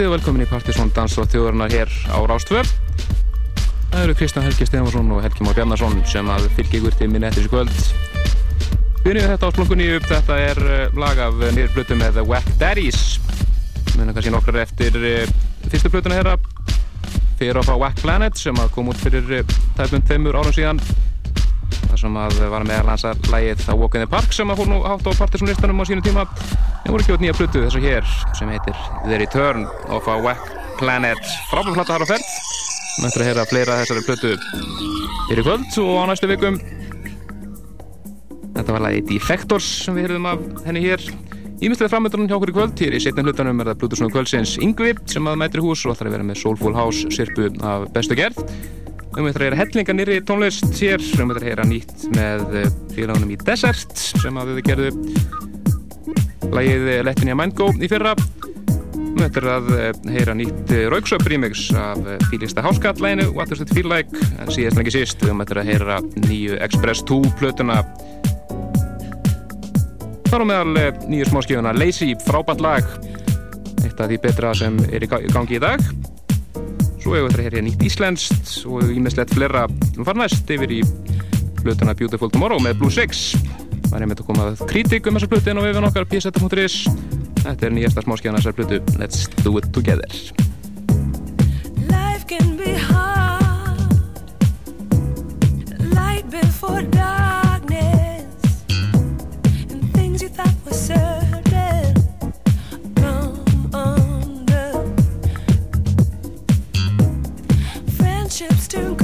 kvöldið og velkomin í Partisón Dans og þjóðurnar hér á Rástvöf. Það eru Kristján Helgi Stefansson og Helgi Már Bjarnarsson sem að fylgja ykkur til minni eftir þessu kvöld. Við þetta á slungunni upp, þetta er eh, lag af með The Wack Daddies. Muna kannski nokkrar eftir uh, fyrstu blötuna hér fyrir á frá Wack Planet sem að kom út fyrir uh, tæpum tveimur árum síðan. Það sem að var meðal hans að lægið The Walk in the Park sem að fór nú hátt á Partisónlistanum á sínu tíma. Það voru ekki út nýja blötu þess að hér sem heitir The Return of a Wack Planet. Frábæðflatta har á felt. Möndur að heyra fleira þessari blötu fyrir kvöld og á næstu vikum. Þetta var lagið Defectors sem við heyrðum af henni hér. Ímyndstilega framöndunum hjá okkur í kvöld. Hér í setna hlutanum er það Bluetooth kvöldsins Yngvi sem að mætir hús og ætlar að vera með Soulful House sirpu af bestu gerð. Við möttum að heyra hellinga nýri tónlist hér. Við möttum að heyra nýtt með eh, félagunum í Desert sem að við gerðum lægið eh, Lettinja Mango í fyrra. Og þetta er að eh, heyra nýtt eh, Rauksöp remix af Fílista Háskall læginu What Does It Feel Like? En síðast en ekki síst við höfum þetta að heyra nýju Express 2 plötuna. Þar á meðal nýju smáskifuna Lazy, frábært lag. Eitt af því betra sem er í gangi í dag. Svo hefur þetta að heyra nýtt íslenskt og ímestlegt flera við farum næst yfir í plötuna Beautiful Tomorrow með Blue 6 var einmitt að koma að kritik um þessa blutu en á vefin okkar písettum.is Þetta er nýjasta smáskjana þessar blutu Let's do it together. Life can be hard. Light before darkness. And things you thought were certain Come under. Friendships to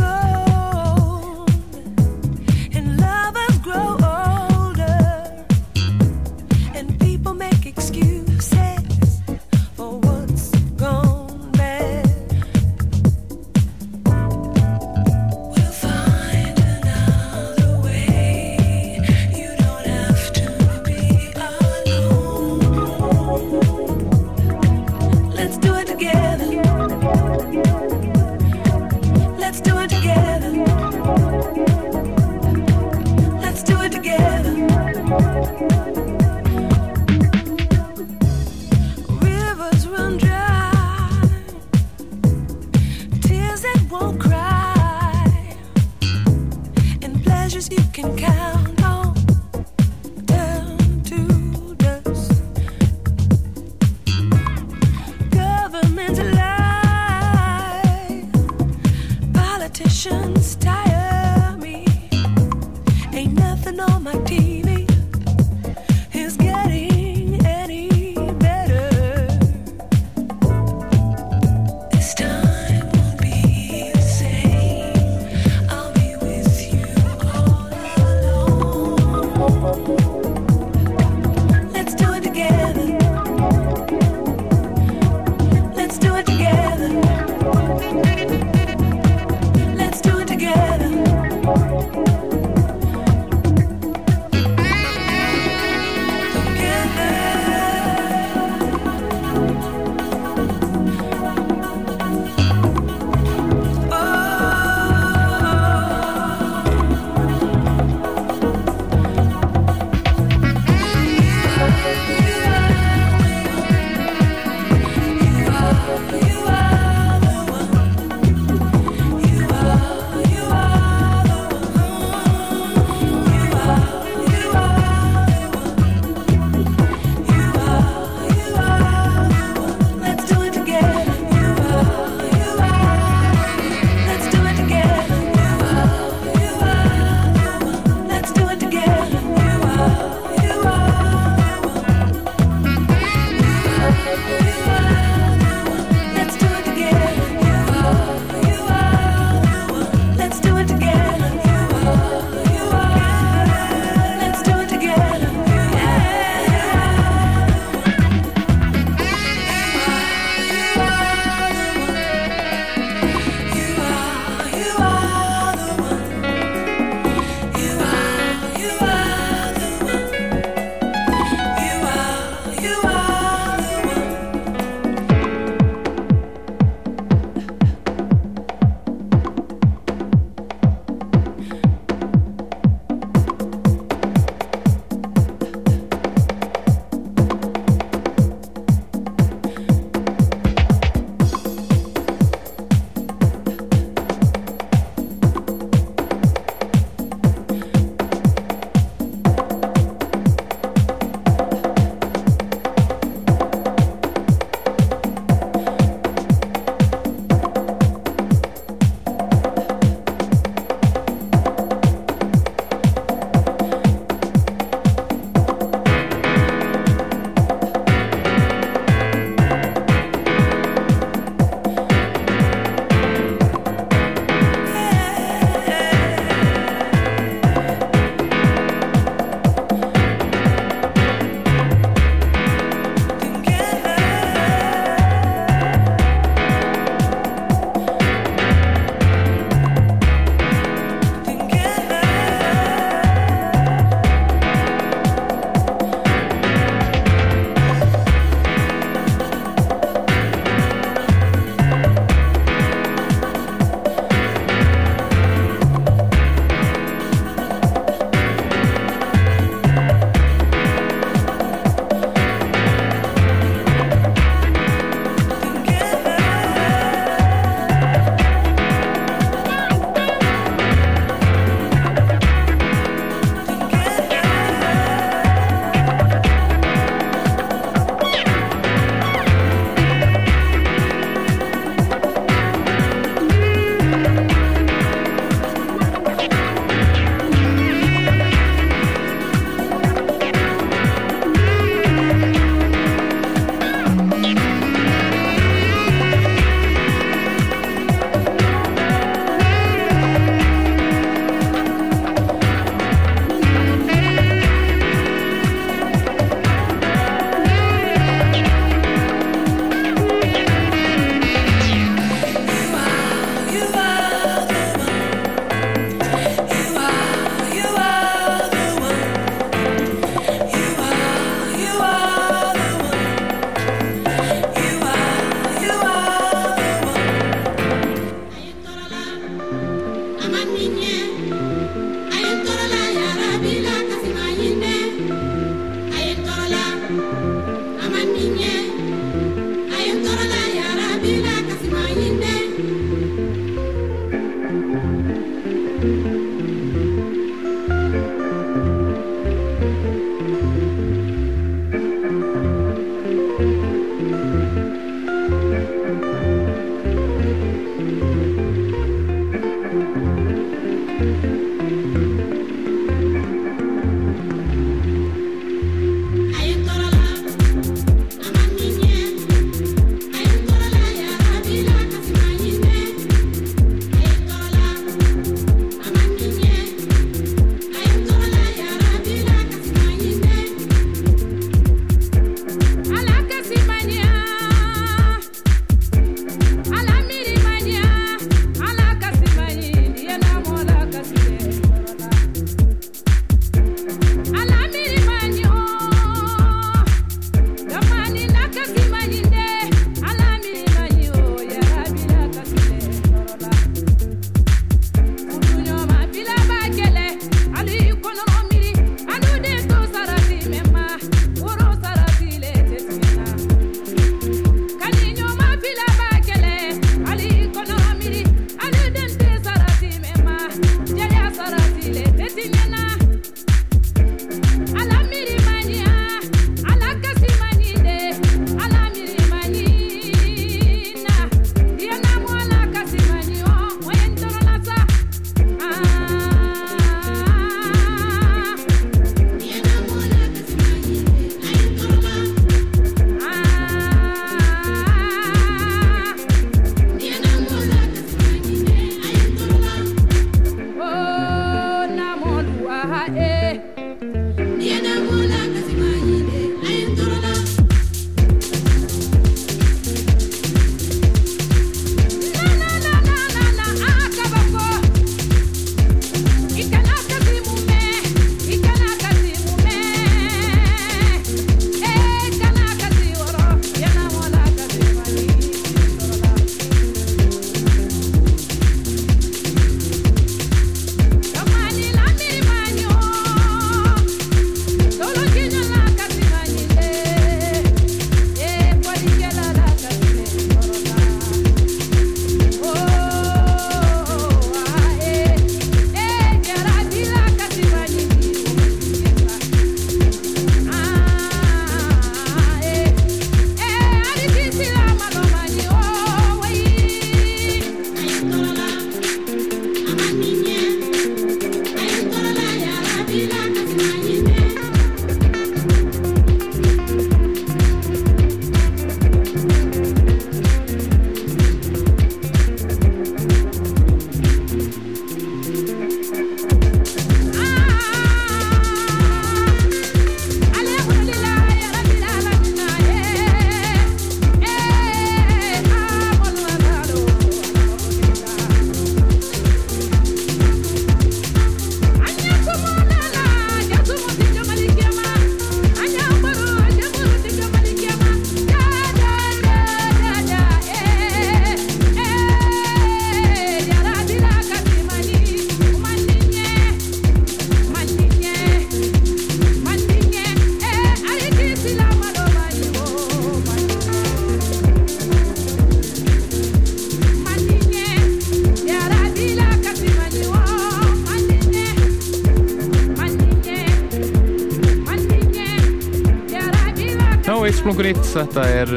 nýtt. Þetta er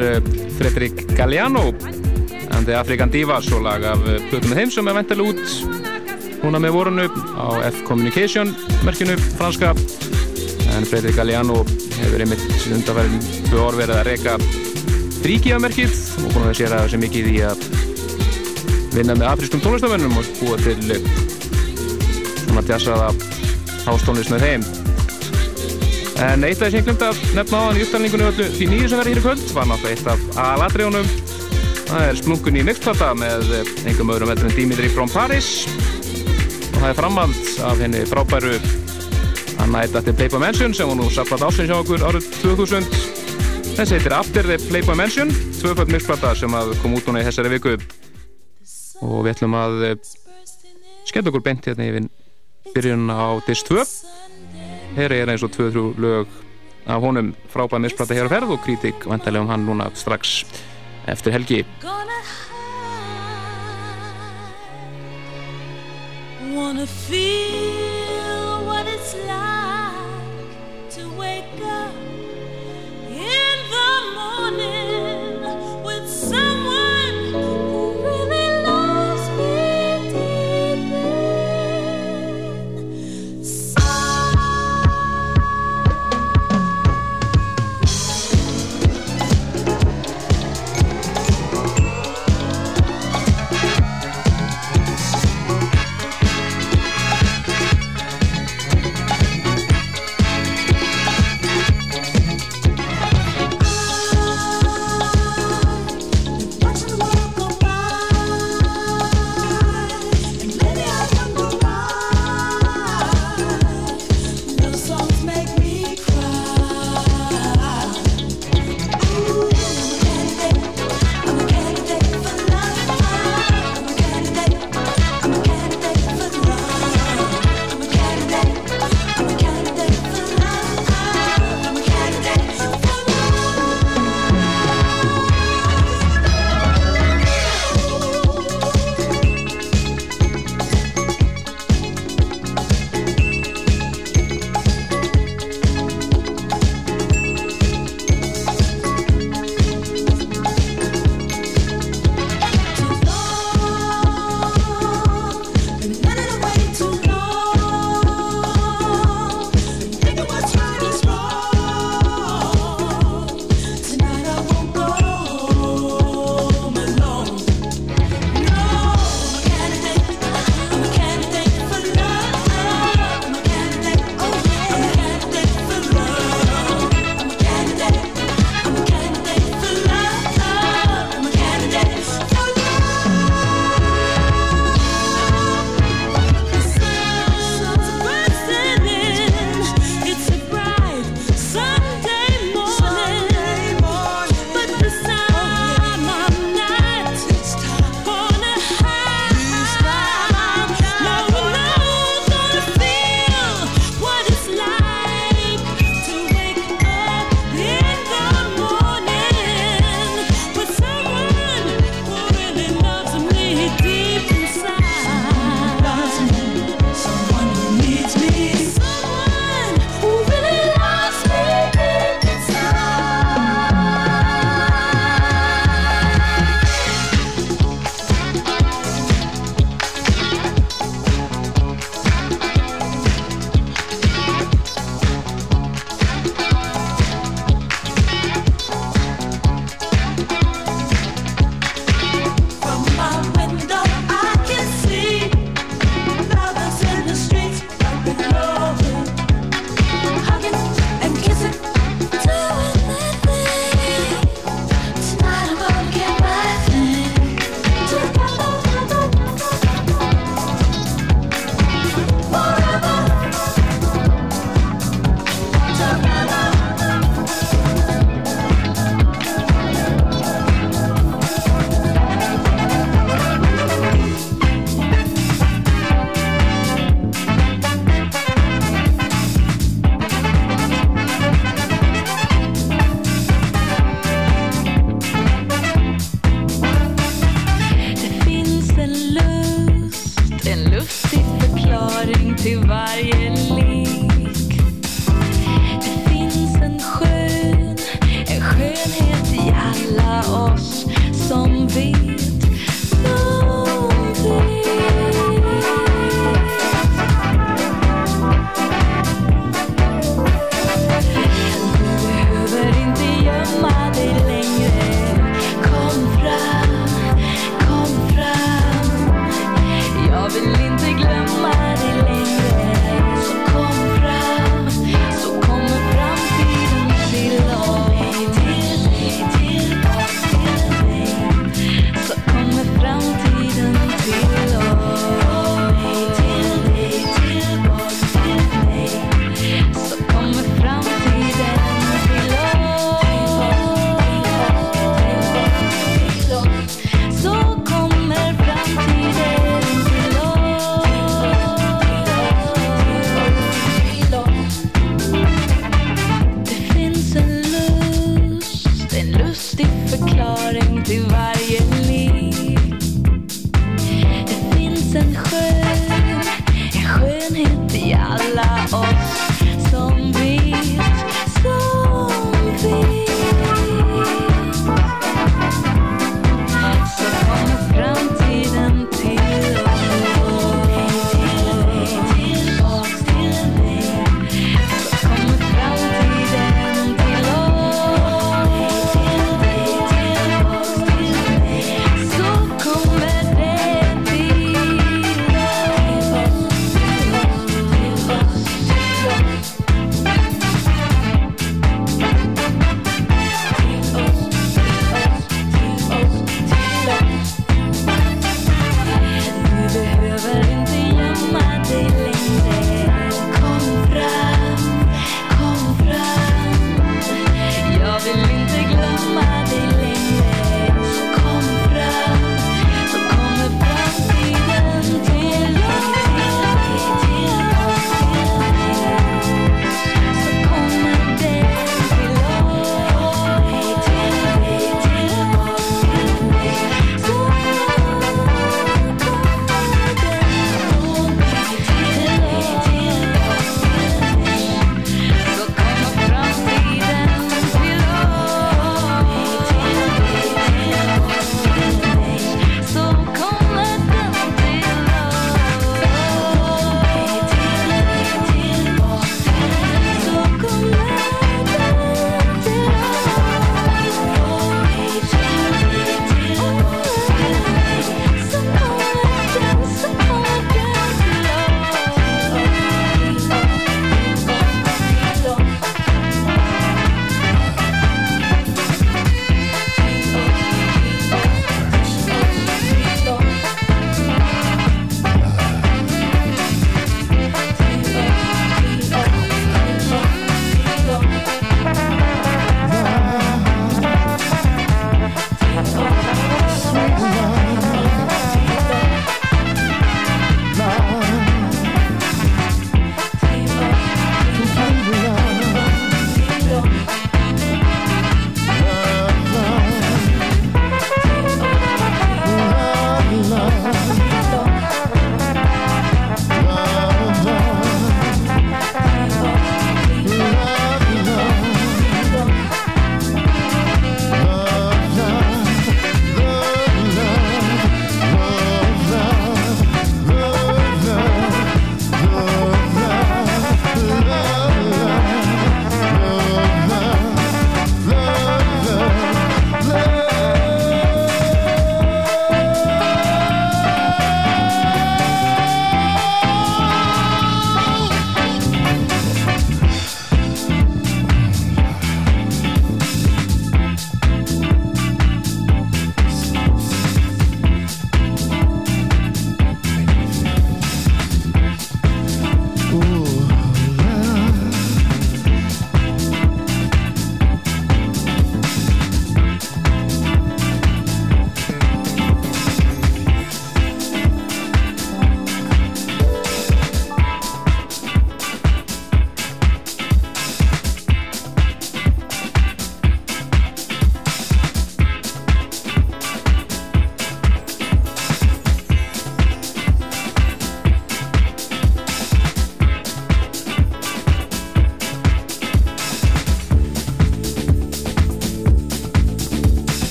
Fredrik Galliano and the African Divas og lag af Plutum þeim sem er ventilega út núna með vorunu á F-Communication merkinu franska en Fredrik Galliano hefur einmitt undanverðin tvö orð verið að reyka fríkíamerkið og búin að sér að þessi mikið í að vinna með afrískum tónlistamönnum og búa til svona tjassaða hástónlist með þeim En eitt af þessi ég glemt að nefna á hann í upptalningunni öllu því nýju sem verði hér í kvöld var náttúrulega eitt af aladrjónum. Það er Splungun í Nixplata með einhverjum öðrum veldur en Dimitri from Paris og það er framhald af henni frábæru Anna Eiddatti Playboy Mansion sem hún nú saplat ásins hjá okkur árið 2000. Þessi heitir After the Playboy Mansion, tvöfald Nixplata sem kom út núna í þessari viku og við ætlum að eh, skemmt okkur bent hérna yfir byrjun á Disc 2 Her er eins og 2-3 lög af honum. Frábæð misplata hér á ferð og kritik vantarlega um hann núna strax eftir helgi. Wanna feel what it's like to wake up in the morning.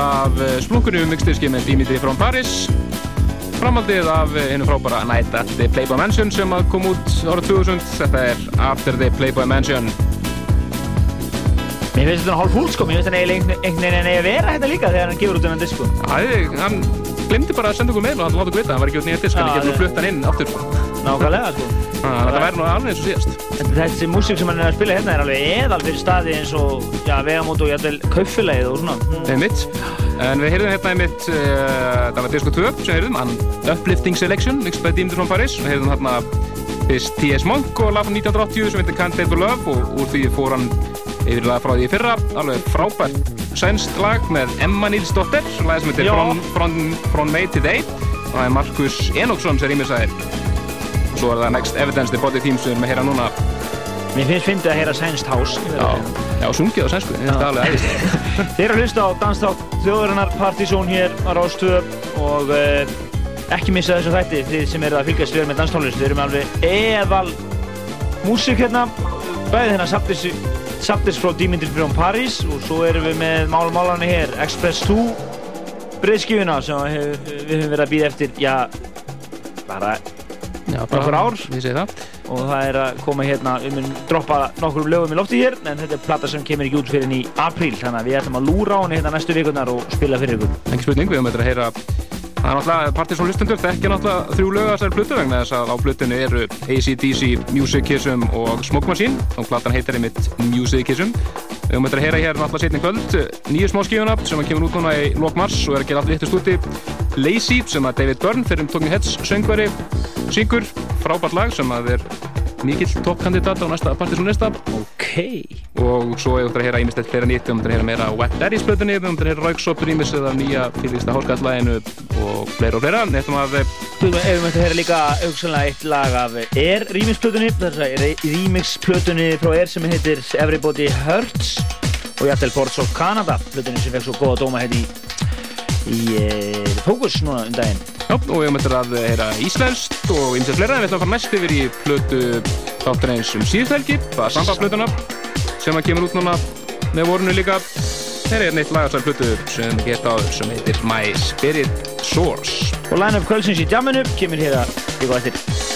Af eh, splunkunni um mixdiski með Dimitri from Paris framhaldið af eh, hennu frábæra Night at the Playboy Mansion sem að kom út ára 2000 þetta er After the Playboy Mansion Mér finnst þetta hálf fúl sko, mér finnst þetta einhvern veginn að vera þetta líka þegar hann gefur út þennan disk sko. Æ, hann glemdi bara að senda okkur mail og hann láta okkur vita hann var ekki út nýja disk, hann getur það- nú flutt hann inn sko. Nákvæmlega sko. Þannig að þetta væri nú alveg eins og síðast þessi músík sem hann er að spila hérna er alveg eðal fyrir staði eins og já, vegamót og jætvel kaupfélagið og svona. Mm. einmitt en við heyrðum hérna einmitt uh, það var Disco 2 sem heyrðum hann Uplifting Selection, mixed by Dimitri from Paris við heyrðum hérna fyrst T.S. Monk og lag frá 1980 sem heitir Can't Take for Love og úr því fór hann yfir lag frá því í fyrra alveg frábært sænst lag með Emma Nilsdóttir lag sem heitir. From, from, from May to Day og það er Markus Enoksson sem rýmir sæðir svo er það Next Evidence The Body Theme sem við erum að heyra núna Mér finnst fyndið að heyra Sænst House. já, já sungið á sænsku, þetta er alveg aðeins Þeir eru að hlusta á danstátt þjóðurinnar Partizón hér á Rástöðu og uh, ekki missa þessu þætti þið sem eru að fylgjast við með danstónlist. Við erum alveg eðal músík hérna, bæði hérna Saptis, frá Dimitri from Paris og svo erum við með málmálarni hér, Express 2 breyðskifuna sem við höfum verið að býða eftir, já, bara já, Nokkur ár. ég segi það og það er að koma hérna, við munum droppa nokkur lögum í lofti hér, en þetta er plata sem kemur ekki út fyrir í apríl, þannig að við ætlum að lúra á henni hérna næstu vikurnar og spila fyrir ykkur. ekki spurning, við höfum eitthvað að heyra það er náttúrulega Partisan hlustendur þekkja náttúrulega þrjú lög að þessari plötu vegna þess að á plötunni eru AC/DC, Musicism og Smoke Machine. Og platan heitir einmitt Musicism við höfum eitthvað að heyra hér náttúrulega setni kvöld nýju smá skífuna sem kemur út núna í lok mars og er að gera allt vittust úti. Lazy sem að David Byrne fyrir um Talking Heads söngveri syngur. Frábært lag sem að er mikill toppkandidat á næsta Partisan lista. Ok. og svo hefur þetta að heyra ímislegt fleira nýtt, við höfum þetta að heyra meira Wet Daddy's plötunni, við höfum þetta að heyra Rauksopp rýmis eða nýja fyrirlista hálfgæðslæginu og fleira og fleira, nefnum að Þú veist, ef við möttum að heyra líka auksanlega eitt lag af Air remix-plötunni, þess að remix-plötunni frá Air sem heitir Everybody Hurts. Og Jættel Ports í, e, Focus núna um daginn. Já, og við höfum þetta að heyra íslenskt og ymsið fleira, en við ætlum að fara næst yfir í plötu þáttur eins um síðusthelgi, það er sambandplötuna sem að kemur út núna með vorunu líka. Þeir eru neitt lagastar plötu sem geta áður sem heitir My Spirit Source. Og line-up kvöldsins í jamminu kemur hér að ykkur eftir.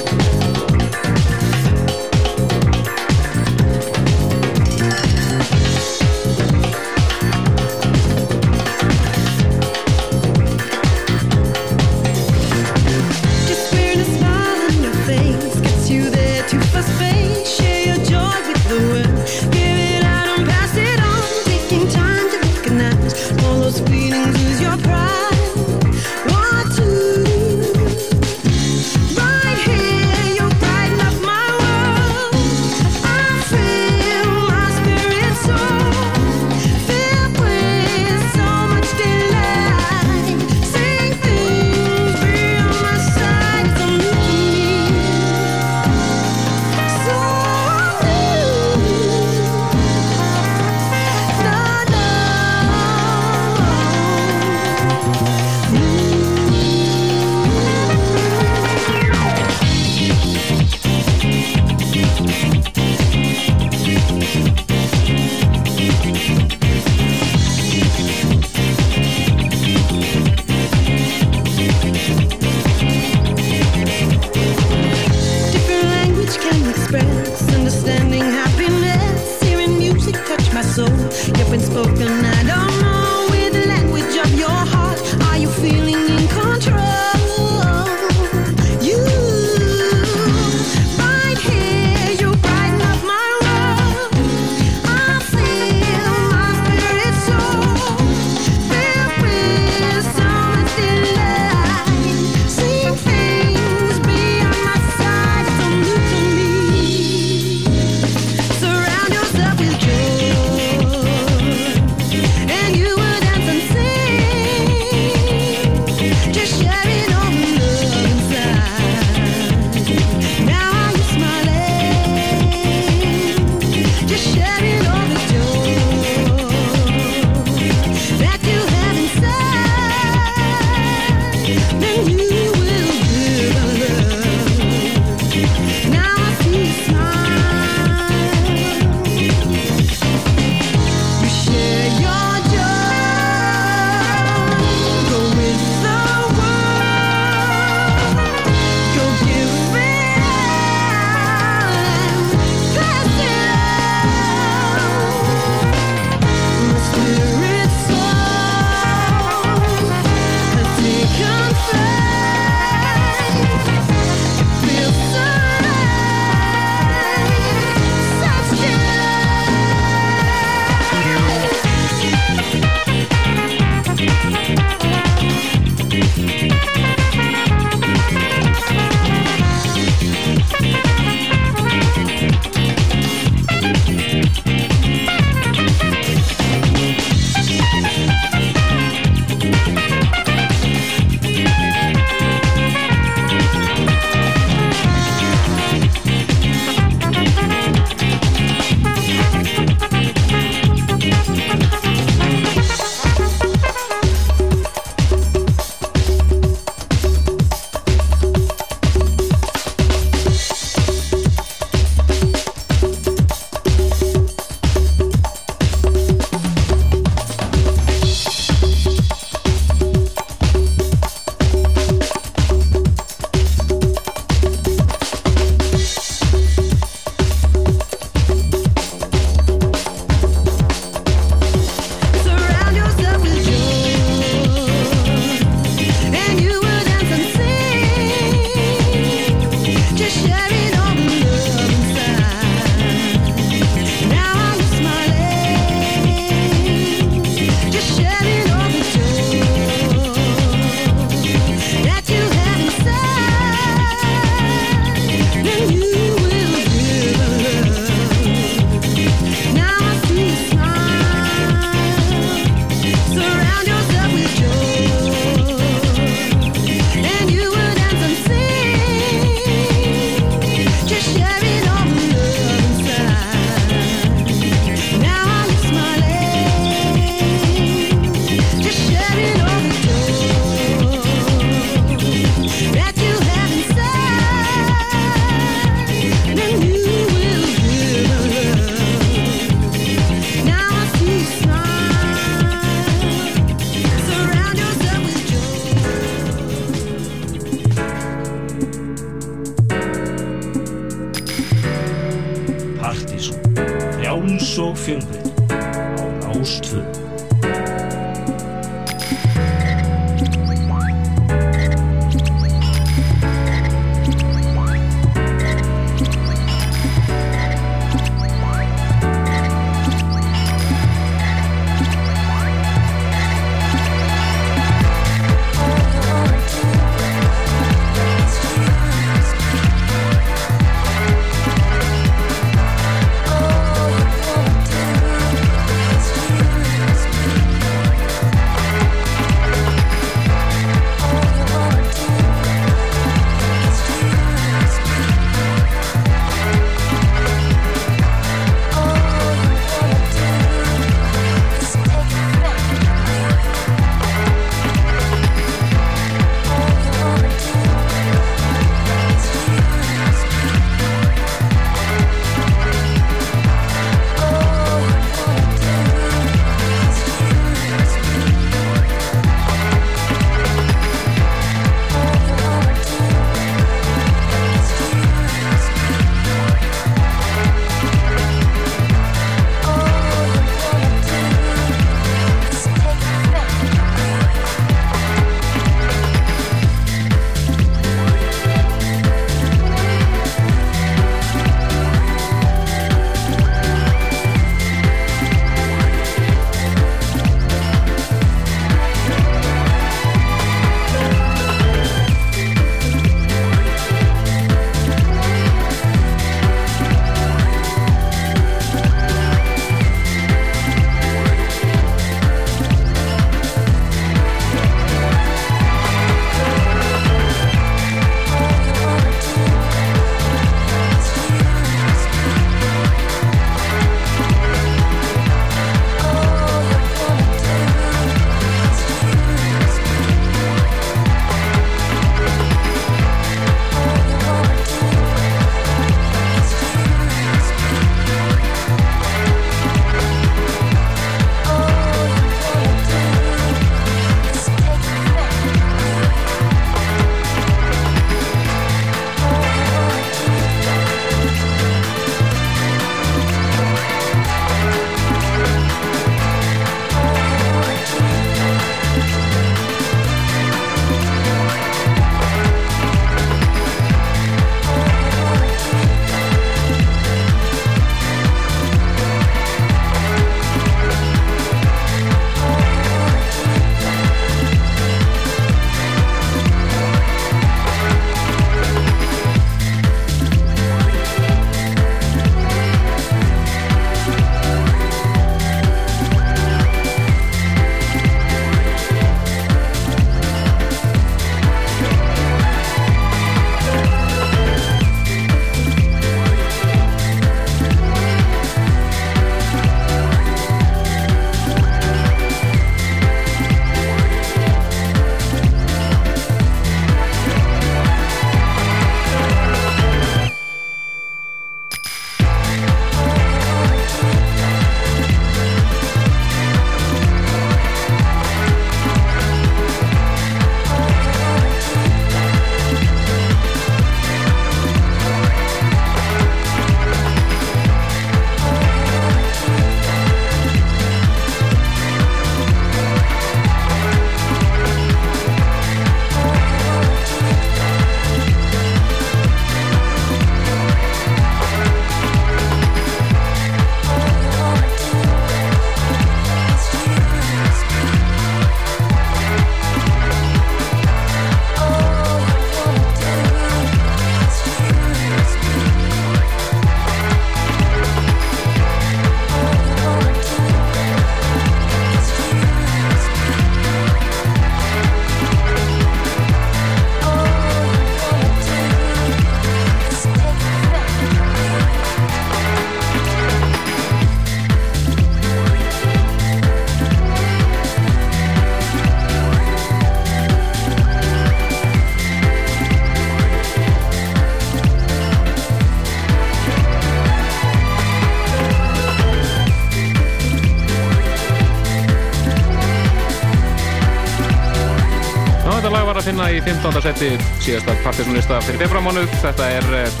Að finna í 15. seti síðasta partysónlista fyrir februarmánuð. Þetta er uh,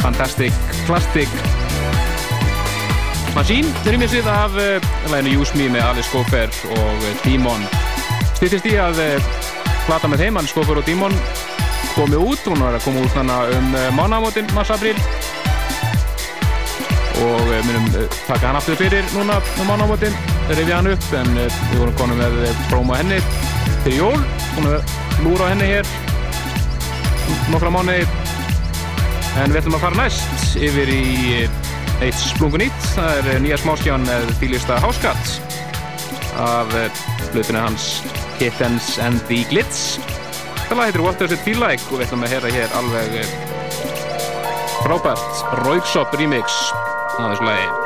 Fantastic Plastic Machine, rýmisið af uh, læginu Use Me með Alice Cooper og uh, Demon. Stýttist í að plata með þeim, Alice Cooper og Demon, komi út, hún var að koma út hana um mánamótin, mars-april og uh, munum taka hann aftur fyrir núna um mánamótin, rifja hann upp en við vorum konum með próma henni fyrir jól, hún er lúra henni hér. Nokkra mánu en við ætlum að fara næst yfir í uh, eitt splungun nýtt, það er uh, nýja smáskján með fílista Housecut af uh, hlutinu hans Kittens and the Glitz. Það lag heitir What Does It Feel Like? Og við ætlum að heyra hér alveg eh, frábært Rauksopp remix af þessu lagi.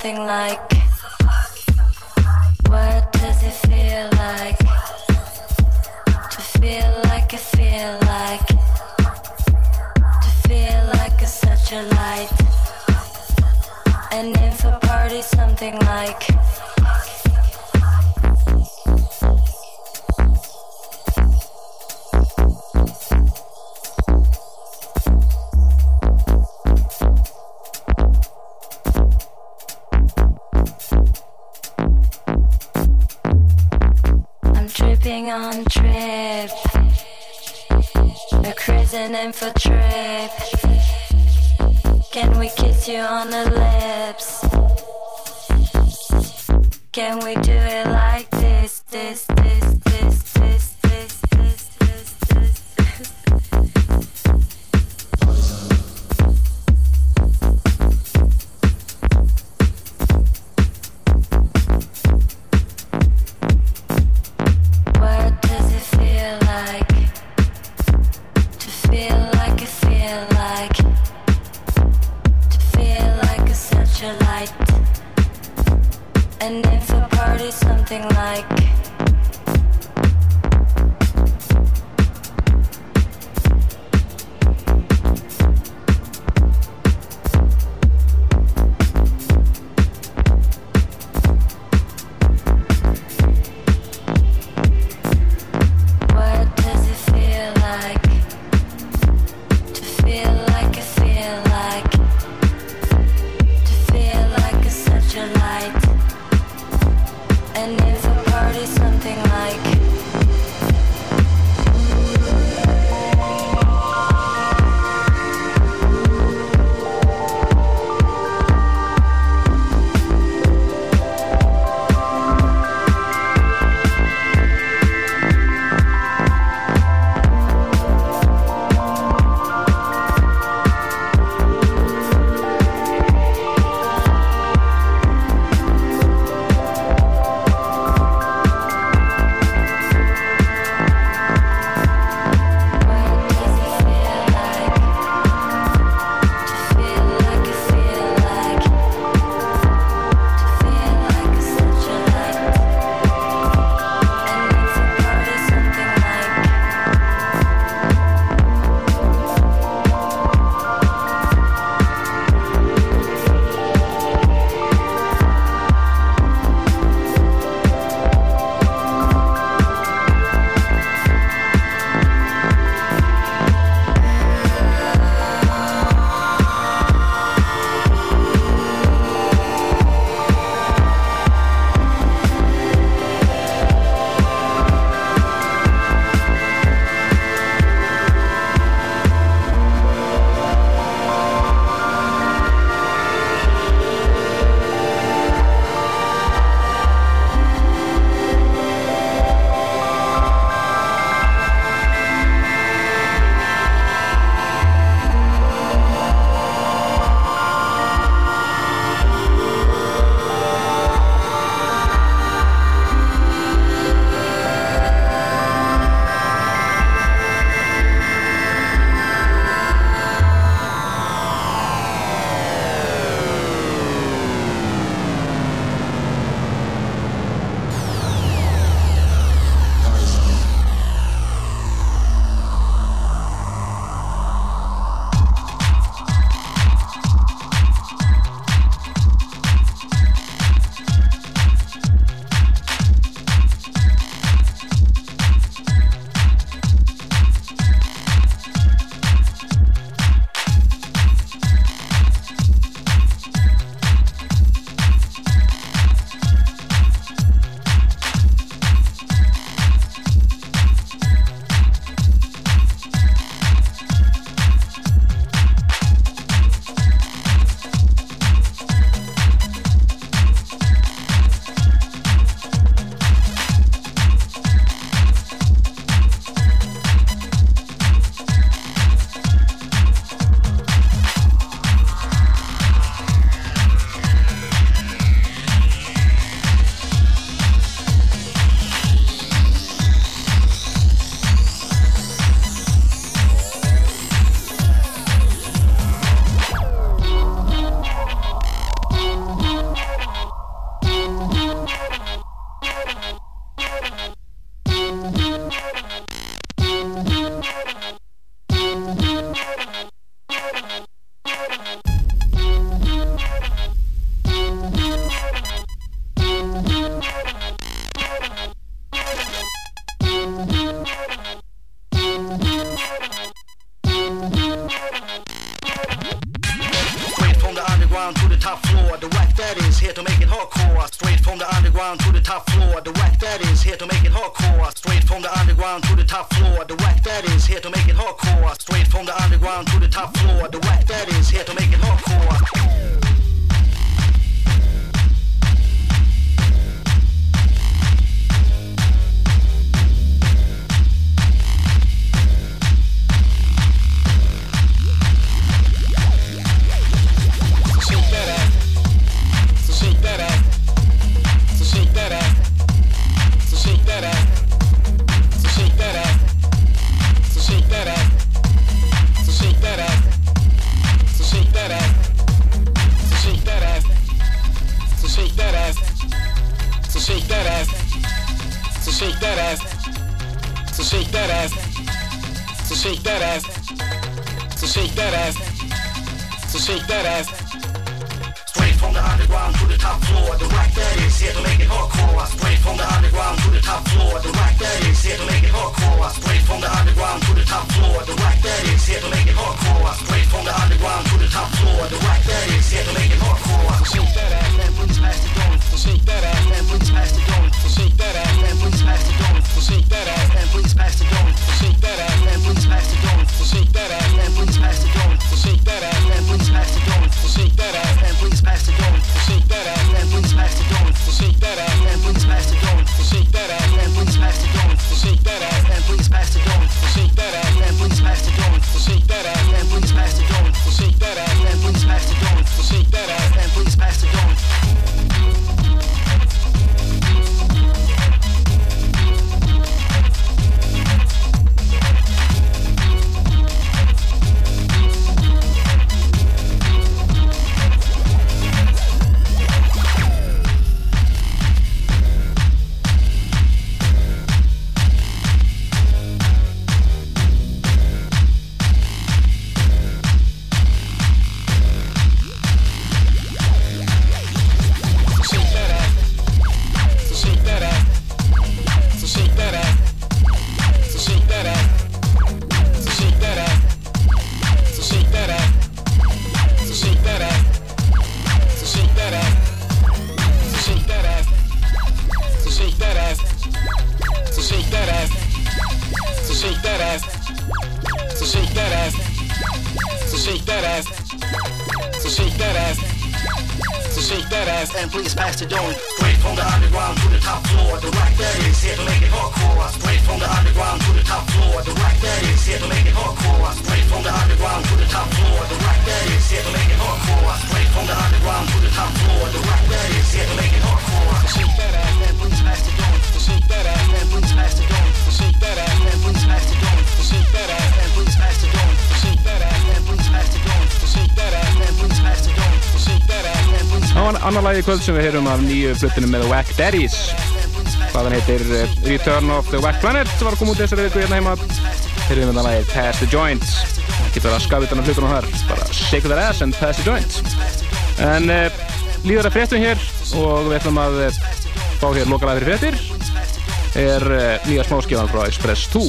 Something like í kvöld sem við heyrum af nýju fluttunum með Wack Daddies. Hvaðan heitir eh, Return of the Wack Planet var komið út þessari viku hérna heima. Heyrum við hérna þannig að það er Pass the Joint getur það að skafa utan á flutunum þar. Bara shake their ass and pass the joint en uh, líður að fréttum hér og við ætlum að uh, fá hér lokalæðir fréttir er uh, nýja smáskifan frá Express 2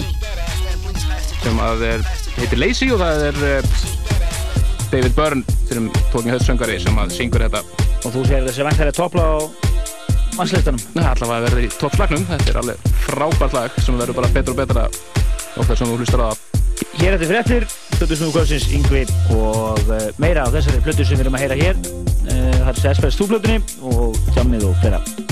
sem að er, heitir Lazy og það er David Byrne fyrir um tókni höfðsöngari sem að syngur þetta og þú sér þessi vengtæri toppla á mannslistanum. Það er alltaf að verða í toppslagnum, þetta er alveg frábært lag sem verður bara betra og betra og þessum þú hlustar á það. Hér er þetta fyrir eftir, Plutusnúðu Góðsins Yngvi og eh, meira af þessari plötu sem við erum að heyra hér. Eh, það er Sessbergs túplötunni og tjámið og fleira.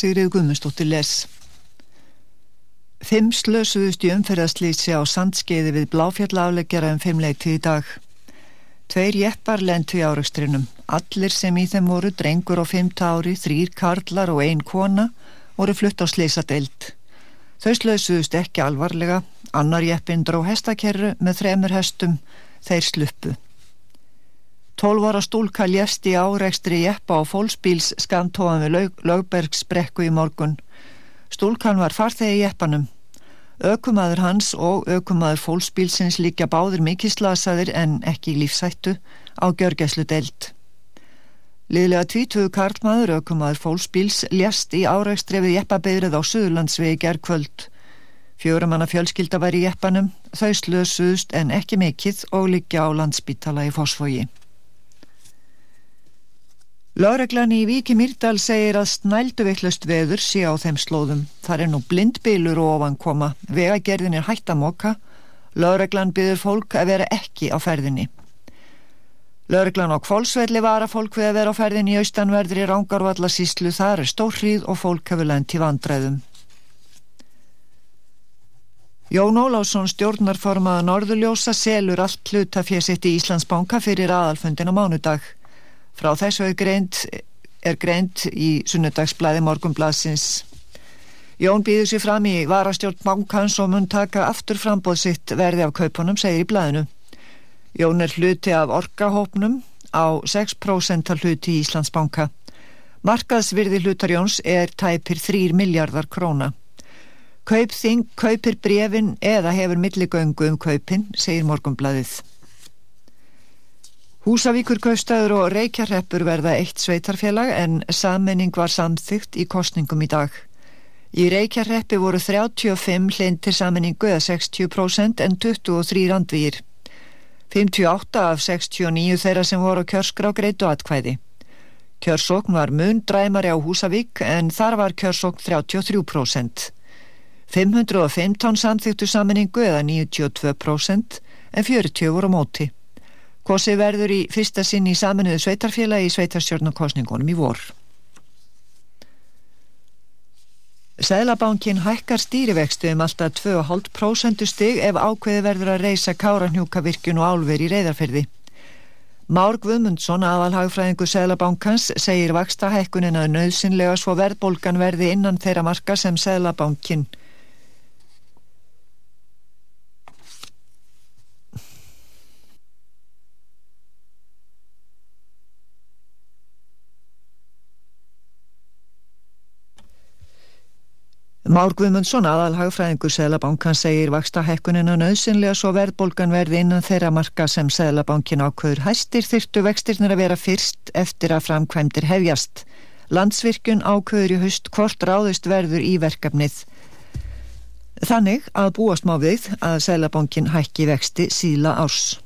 Sigrið Guðmundsdóttir les. Fimm slösuðust í umferðaslýsi á sandskeiði við bláfjallafleggjara um fimmleiti í dag. Tveir jeppar lentu í áraugstrinum. Allir sem í þeim voru drengur á fimmta ári, þrýr karlar og ein kona voru flutt á slýsadeild. Þau slösuðust ekki alvarlega. Annar jeppin dró hestakerru með þremur hestum. Þeir sluppu. Tólvara stúlka lést í árekstri jeppa á fólksbíls skamtóðan við lög, lögbergsbrekku í morgun. Stúlkan var farþegi jeppanum. Ökumaður hans og ökumaður fólksbílsins líka báður mikið slasaðir en ekki lífsættu á gjörgæslu deild. Liðlega tvítuðu karlmaður ökumaður fólksbíls lést í árekstri við jeppabegrið á Suðurlandsvegi gerðkvöld. Fjóramanna fjölskylda var í jeppanum, þau slösuðust en ekki mikill og liggja á landsbítala í Fossvogi. Láreglan í Víki Myrdal segir að snælduviklust veður sé á þeim slóðum. Það er nú blindbylur og ofankoma. Vegagerðin er hætt að moka. Láreglan byður fólk að vera ekki á ferðinni. Láreglan á Kvolsvelli var að fólk við að vera á ferðinni í austanverðri Rángarvalla síslu. Það er stórhrið og fólk hefur lent í vandræðum. Jón Ólásson stjórnarformaða Norðurljósa selur allt hlutafjesitt í Íslandsbanka fyrir aðalfundin á mánudag. Frá þessu er greint, er greint í sunnudagsblæði morgunblaðsins. Jón býður sér fram í varastjórn bankans og mun taka aftur frambóð sitt verði af kaupunum, segir í blæðinu. Jón er hluti af orkahópnum á 6% af hluti í Íslandsbanka. Markaðsvirði hlutar Jóns er tæpir 3 miljardar króna. Kaupþing kaupir brefin eða hefur milligöngu um kaupin, segir morgunblæðið. Húsavíkur kaustæður og Reykjarreppur verða eitt sveitarfélag en sammenning var samþygt í kostningum í dag. Í Reykjarreppi voru 35 hlindir sammenningu eða 60% en 23 andvíir. 58 af 69 þeirra sem voru kjörskrá greitu atkvæði. Kjörsókn var mun dræmari á Húsavík en þar var kjörsókn 33%. 515 samþyktu sammenningu eða 92% en 40 voru móti. Kosið verður í fyrsta sinn í saminuðu sveitarfélagi í sveitarstjórnarkosningunum í vor. Sæðlabankin hækkar stýrivextu um alltaf 2,5% stig ef ákveði verður að reysa káranhjúkavirkjun og álver í reyðarferði. Már Guðmundsson, aðalhagfræðingu Sæðlabankans, segir vaksta hækkunin að nöðsynlega svo verðbólgan verði innan þeirra marka sem Sæðlabankin Már Guðmundsson, aðal hagfræðingur Sælabankan segir vaksta hekkunina nöðsynlega svo verðbólgan verði innan þeirra marka sem Sælabankin ákvöður hæstir þyrtu vextirnir að vera fyrst eftir að framkvæmdir hefjast. Landsvirkjun ákvöður í haust hvort ráðust verður í verkefnið. Þannig að búast má við að Sælabankin hækki vexti síla árs.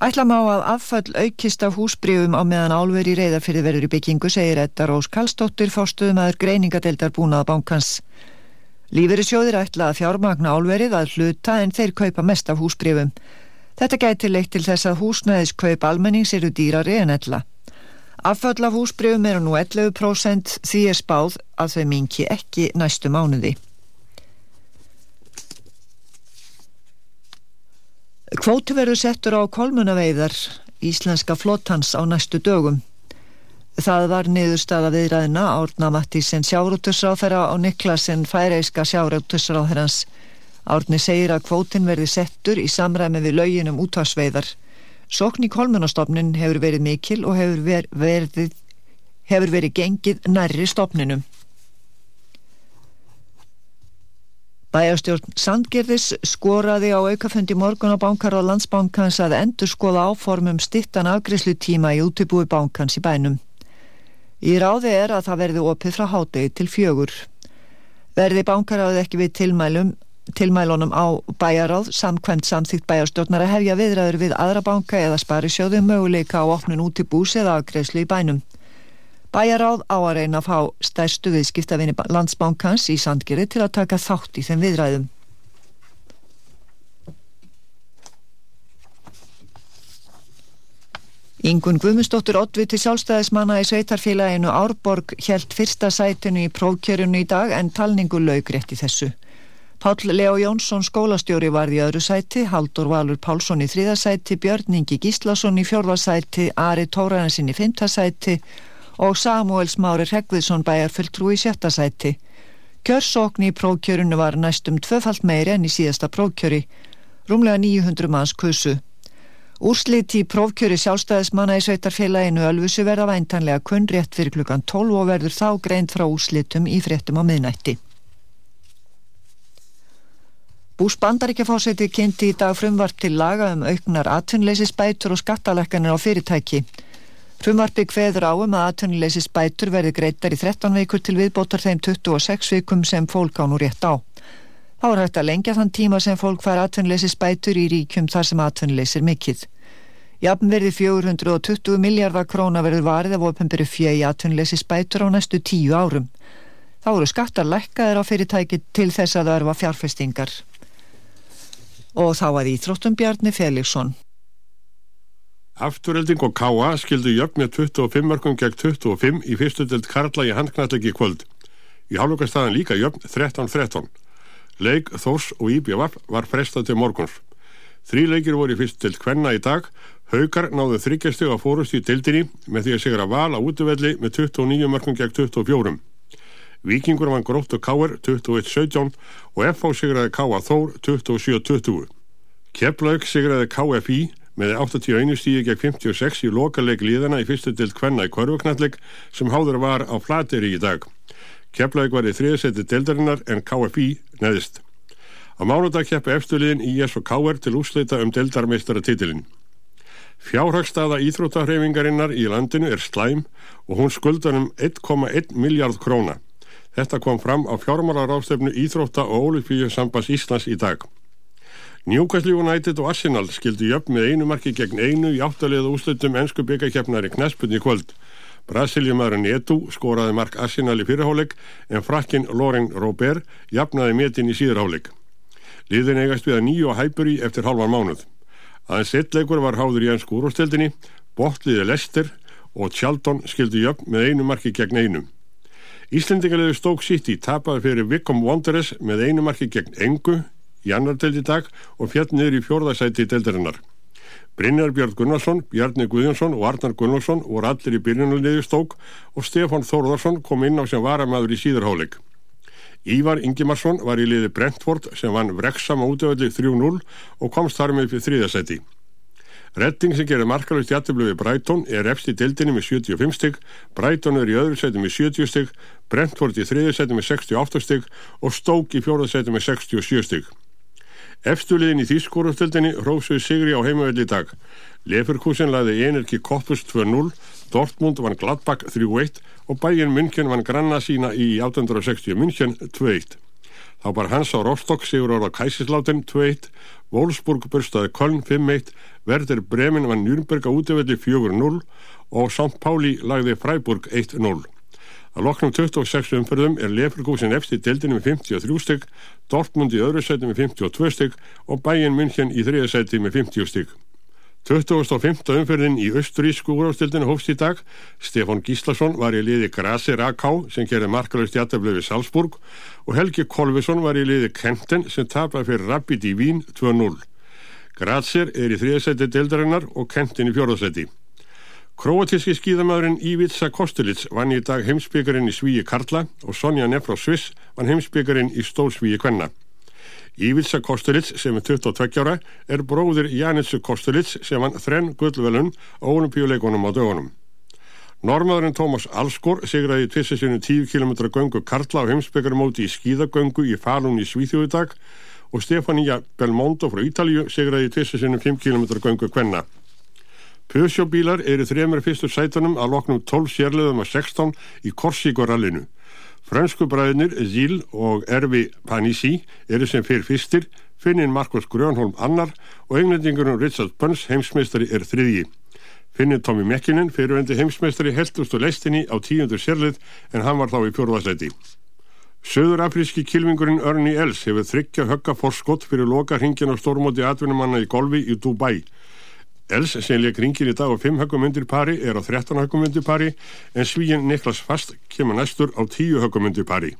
Ætla má að affall aukist af húsbrifum á meðan álveri reyðarfyrði verður í byggingu, segir Edda Rós Kallstóttir, fórstuðum aður greiningadeildar búnað bankans. Líferi sjóðir ætla að fjármagna álverið að hluta en þeir kaupa mest af húsbrifum. Þetta gæti leitt til þess að húsnæðiskaup almennings eru dýrari en ella. Affall af húsbrifum eru nú 11% því er spáð að þau minki ekki næstu mánuði. Kvóti verður settur á kolmunaveiðar íslenska flottans á næstu dögum. Það var niðurstaða viðræðina Árna Mattísen sjárótusráþæra og Niklasen færeiska sjárótusráþærans. Árni segir að kvótin verði settur í samræmi við lögin um útvarsveiðar. Sokn í kolmunastofnin hefur verið mikil og hefur ver, verið, hefur verið gengið nærri stofninum. Bæjarstjórn Sandgerðis skoraði á aukafundi morgun á bankar á landsbankans að endur skoða áformum stittan afgriðslu tíma í útibúi bankans í bænum. Í ráði er að það verði opið frá hádegi til fjögur. Verði bankaráði ekki við tilmælum, tilmælunum á bæjaráð samkvæmt samþýtt bæjarstjórnar að hefja viðræður við aðra banka eða sparisjóðu möguleika á opnun útibús eða afgriðslu í bænum. Bæjaráð á að reyna að fá stærstu viðskiptavinni landsbankans í Sandgeri til að taka þátt í þeim viðræðum. Ingun Guðmundsdóttir Oddviti sjálfstæðismanna í sveitarfélaginu Árborg hjælt fyrsta sætinu í prófkjörunu í dag en talningu laug rétt í þessu. Páll Leo Jónsson skólastjóri varði í öðru sæti, Haldur Valur Pálsson í þriðasæti, Björn Ingi Gíslason í fjórðasæti, Ari Tóraðansinn í fymtasæti og Samuel Smári Hreggviðsson bæjar fulltrú í sjötta sæti. Kjörsókn í prófkjörunu var næstum tvöfalt meiri enn í síðasta prófkjöri, rúmlega 900 manns kusu. Úrslit í prófkjöri sjálfstæðismanna í sveitarfélaginu Ölfusu verða væntanlega kunn rétt fyrir klukkan 12 og verður þá greint frá úrslitum í fréttum á miðnætti. Bús bandaríkjafáseti kynnti í dag frumvart til laga um auknar atvinnleysisbætur og skattalekkanir á fyrirtæki. Frumvarpi kveður á um að atvinnleysisbætur verði greitar í 13 vikur til viðbótar þeim 26 vikum sem fólk á nú rétt á. Þá er hægt að lengja þann tíma sem fólk fær atvinnleysisbætur í ríkjum þar sem atvinnleysir mikill. Jafn verði 420 miljardar króna verður varið af ofinbyrju fjö í atvinnleysisbætur á næstu tíu árum. Þá eru skattar lækkaðir á fyrirtæki til þess að örfa fjárfestingar. Og þá að íþróttum Bjarni Felixson. Afturölding og Káa skildu jöfn með 25 mörgum gegn 25 í fyrstu delt Karla í handknallegi kvöld. Í hálfleikastaðan líka jöfn 13-13. Leik Þórs og Íbjavaf var frestað til morguns. Þrý leikir voru í fyrstu delt Kvenna í dag. Haukar náðu þryggjasteg að fórust í deildinni með því að segra val á útvelli með 29 mörgum gegn 24. Víkingur vann gróttu Káar 21-17 og FH sigraði Káa Þór 27-20. Keflaug sigraði KFI með 81 stíði gegn 56 í lokaleg liðana í fyrstu dild Kvenna í Korfuknalleg sem háður var á Flateri í dag. Keflaug var í þriðasetti dildarinnar en KFI neðist. Á mánudag keppi eftirliðin IS og KR til úsleita um dildarmeistara titilinn. Fjárhagstaða íþróttahreifingarinnar í landinu er slæm og hún skuldar um 1,1 miljard króna. Þetta kom fram á fjármálarástefnu Íþrótta og Ólipíu sambas Íslands í dag. Newcastle United og Arsenal skildu jöfn með einu marki gegn einu í áttaliða úslutum ennsku byggakefnar í knespunni kvöld. Brasiljumæðurinn Edu skoraði mark Arsenal í fyrirháleik en frakkin Loren Robert jafnaði metin í síðurháleik. Liðin eigast við að nýju á Hæburi eftir halvan mánuð. Aðeins eitt leikur var háður í ennsku úrústeldinni, botliði Lester og Tjaldon skildu jöfn með einu marki gegn einu. Íslendingarlegu Stoke City tapaði fyrir Wickham Wanderers með einu marki gegn engu í annar deild í dag og fjall niður í fjórðasæti í deildarinnar. Brynjar Björn Gunnarsson, Bjarni Guðjónsson og Arnar Gunnarsson voru allir í byrjunarliði Stók og Stefán Þórðarsson kom inn á sem varamæður í síðurháleik. Ívar Ingimarsson var í liði Brentford sem vann Vrexam á útöfalli 3-0 og komst þar með fyrir þriðasæti. Redding sem gerir markalust jættiblu við Brighton er efst í dildinni með 75 stygg, Brighton er í öðru seti með 70 stygg, Brentford í þriði seti með 68 stygg og Stoke í fjóraða seti með 67 stygg. Efstuliðin í Þýskórastildinni hrósuði sigri á heimavelli í dag. Leferkusen laði Energi Koppus 2-0, Dortmund vann Gladbach 3-1 og Bayern München vann Granna sína í 860 München 2-1. Þá bar Hans á Rostock sigur ára Kæsisláten 2-1, Wolfsburg burstaði Köln 5-1, Werder Bremen vann Nürnberg á útöfelli 4-0 og St. Pauli lagði Freiburg 1-0. Að loknum 26 umferðum er Leferkusen efst í deildinu með 53 stygg, Dortmund í öðru seti með 52 stygg og Bayern München í þriða seti með 50 stygg. 25. umferðin í austrísku úrástildinu hófst í dag. Stefán Gíslason var í liði Grasi Raká sem gerði markalust jættablu við Salzburg og Helgi Kolvisson var í liði Kenten sem tapaði fyrir Rapid í Vín 2-0. Grazer er í þriðasæti deildarinnar og Kentin í fjórðasæti. Kroatíski skíðamæðurinn Ivica Kostelits vann í dag heimsbyggarinn í Svíi Karla og Sonja Nefrá Sviss vann heimsbyggarinn í Stórsvíi Kvenna. Ívilsa Kostelits sem er 22 ára er bróðir Janitsu Kostelits sem hann þrenn gullvelun á olimpíuleikonum á dögunum. Normaðurinn Tómas Alskor sigraði tvissesinu 10 km göngu Karla á heimsbyggarmóti í skíðagöngu í Falun í Svíþjóðu dag og Stefania Belmondo frá Ítalju sigraði tvissesinu 5 km göngu Kvenna. Peugeot-bílar eru þremur fyrstur sætunum að loknum 12 sérleðum að 16 í Korsíkorallinu. Fransku bræðinir Zil og Ervi Panissi eru sem fyrir fyrstir, finnin Markus Grönholm annar og englendingurinn Richard Burns heimsmeistari er þriðji. Finnin Tommy Mekkinen fyrirvendi heimsmeistari heldust og leistinni á tíundur sérlið en hann var þá í fjórðasleiti. Söðurafríski kilvingurinn Örni Els hefur þryggja högga forskott fyrir loka hringin á stórmóti atvinnumanna í golfi í Dubai. Els sem leik ringin í dag á 5 höggum undir pari er á 13 höggum undir pari en svíin Niklas Fast kemur næstur á 10 höggum undir pari.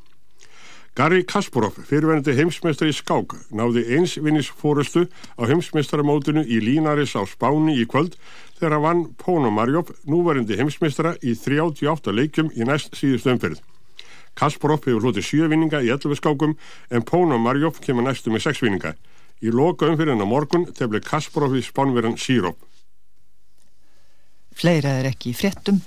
Gary Kasparov, fyrirverðandi heimsmeistari í skák, náði eins vinnis fórustu á heimsmeistaramótinu í Línaris á Spáni í kvöld þegar hann vann Póno Marjov, núverandi heimsmeistara í 38 leikum í næst síðust umferð. Kasparov hefur hlutið 7 vinninga í 11 skákum en Póno Marjov kemur næstu með 6 vinninga. Í loka umfyririnn á morgun tefli Kasparov í spánverðan Sírop. Fleira er ekki í fréttum.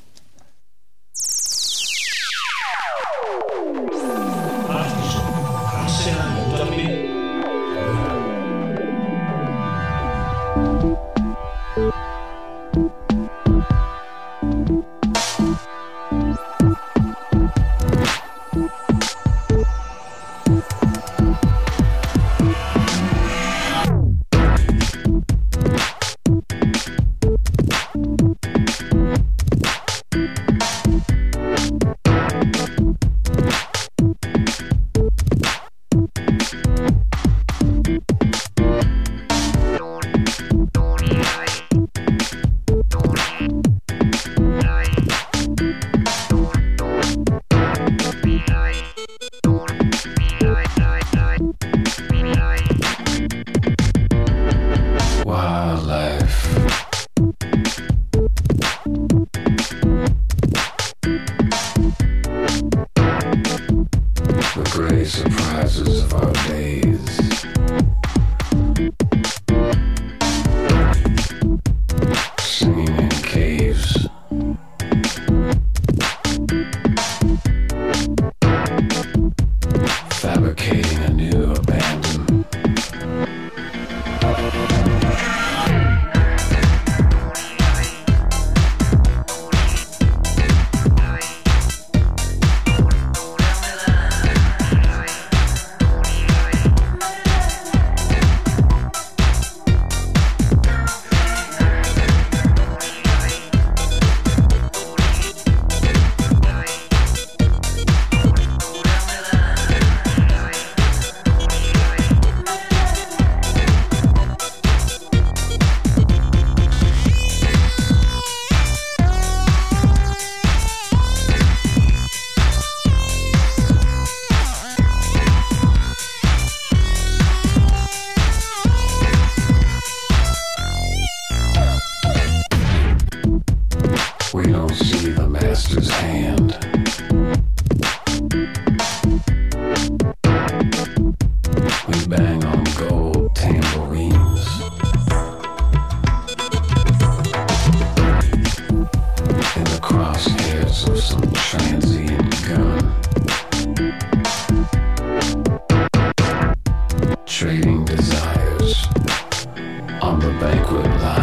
The banquet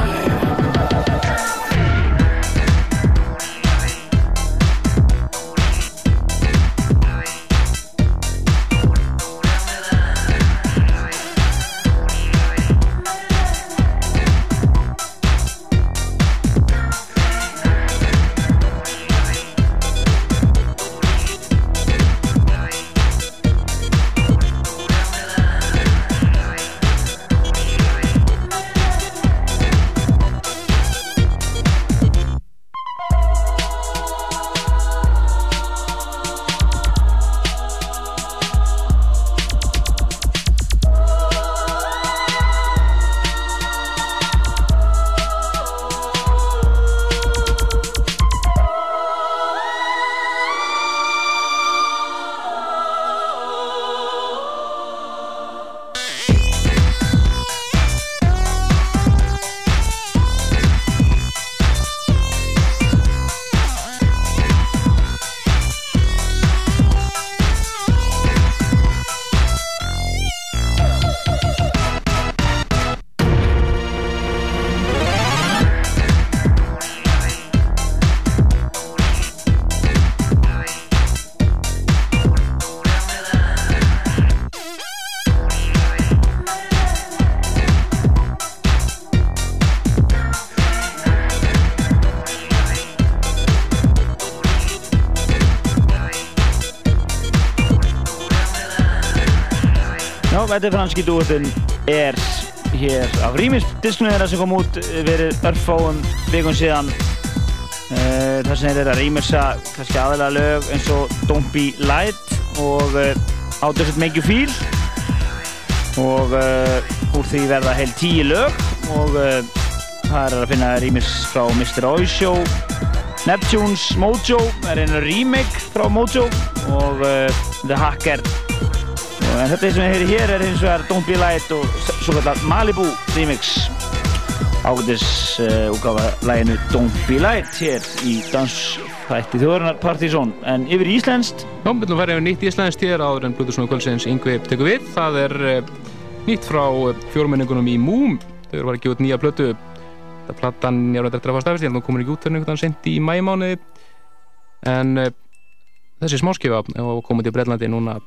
þetta er franski dúettinn er hér af rýmisdisknu þeirra sem kom út verið örfáum vikun síðan uh, þar sem þeir eru að rýmisa kannski aðalega lög eins og Don't Be Light og uh, How Does It Make You Feel og uh, úr því verða heil tíu lög og það er að finna rýmis frá Mr. Oisho Neptunes Mojo er einu remake frá Mojo og The Hacker en þetta sem við heyri hér er hins vegar Don't Be Light og svo kallar Malibu remix ágætis uh, úgáfa læginu Don't Be Light hér í dansþætti þjóðurinnar Partizón en yfir í Íslenskt Já, við ætlum að fara yfir nýtt íslenskt hér áður en Blutusnóðu kvöldsins Yngvi tekur við. Það er uh, nýtt frá uh, fjórmenningunum í Múm. Þau eru að gefa út nýja plötu. Þetta platan, ég er að eftir að fara stafist, ég held að hún komin ekki út fyrir einhvern veginn sent í mæmánuði. En uh, þessi smáskifa var komið til Breitlandi núna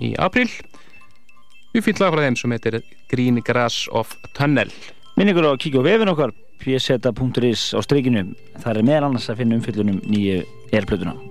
í april. Við fýll lag frá þeim sem heitir Green Grass of Tunnel. minningur á að kíkja á vefin okkar pseta.is á streikinu þar er meðal annars að finna umfyllunum nýju erplötuna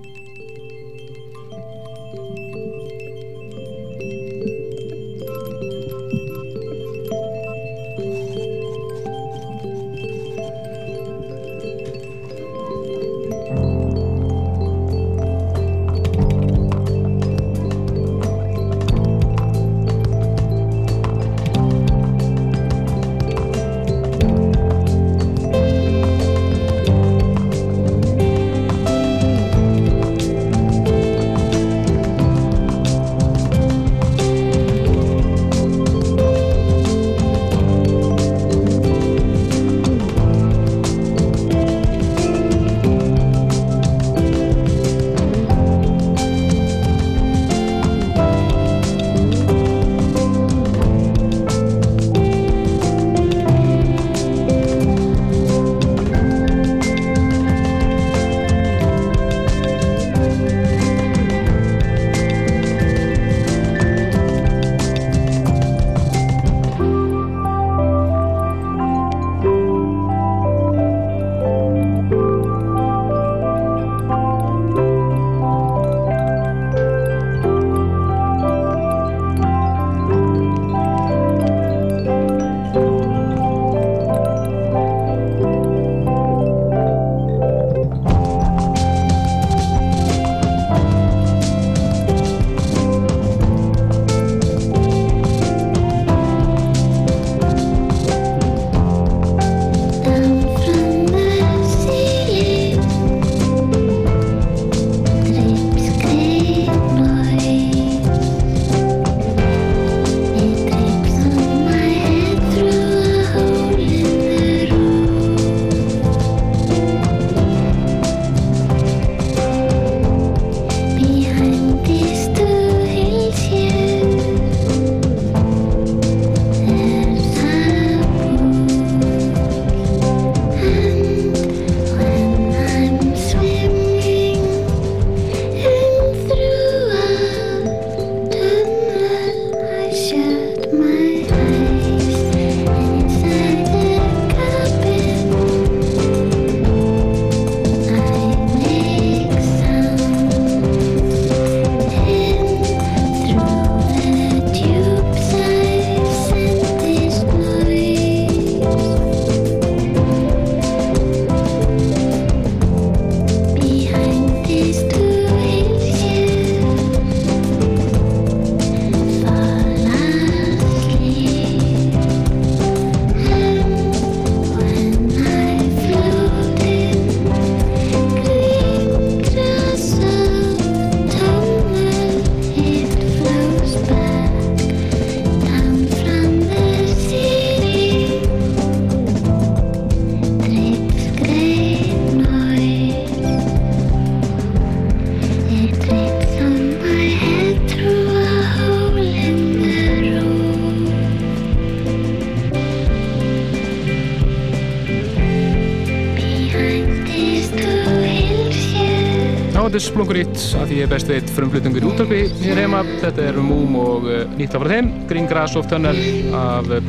lifandi splunkurít að því ég best veit frumflutningur í útvarpi hér heima. Þetta er Múm og uh, nýtt af þeim, Green Grass of Tunnel af uh,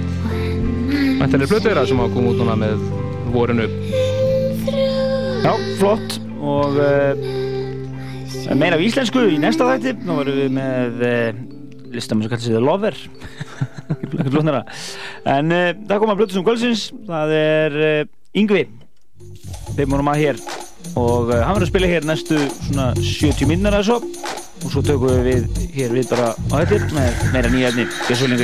mæntalir blötuðra sem hafa komið út núna með vorinu. Já, flott. Og uh, meira af íslensku í næsta þætti. Nú varum við með uh, listamann sem kallar sig The Lover. En uh, það koma blötu sem kvöldsins. Það er Yngvi. Þeim vorum að hér og uh, hann verður að spila hér næstu svona 70 minnar eða svo. Og svo tökum við hér við bara á þetta með meira nýja efni Gessul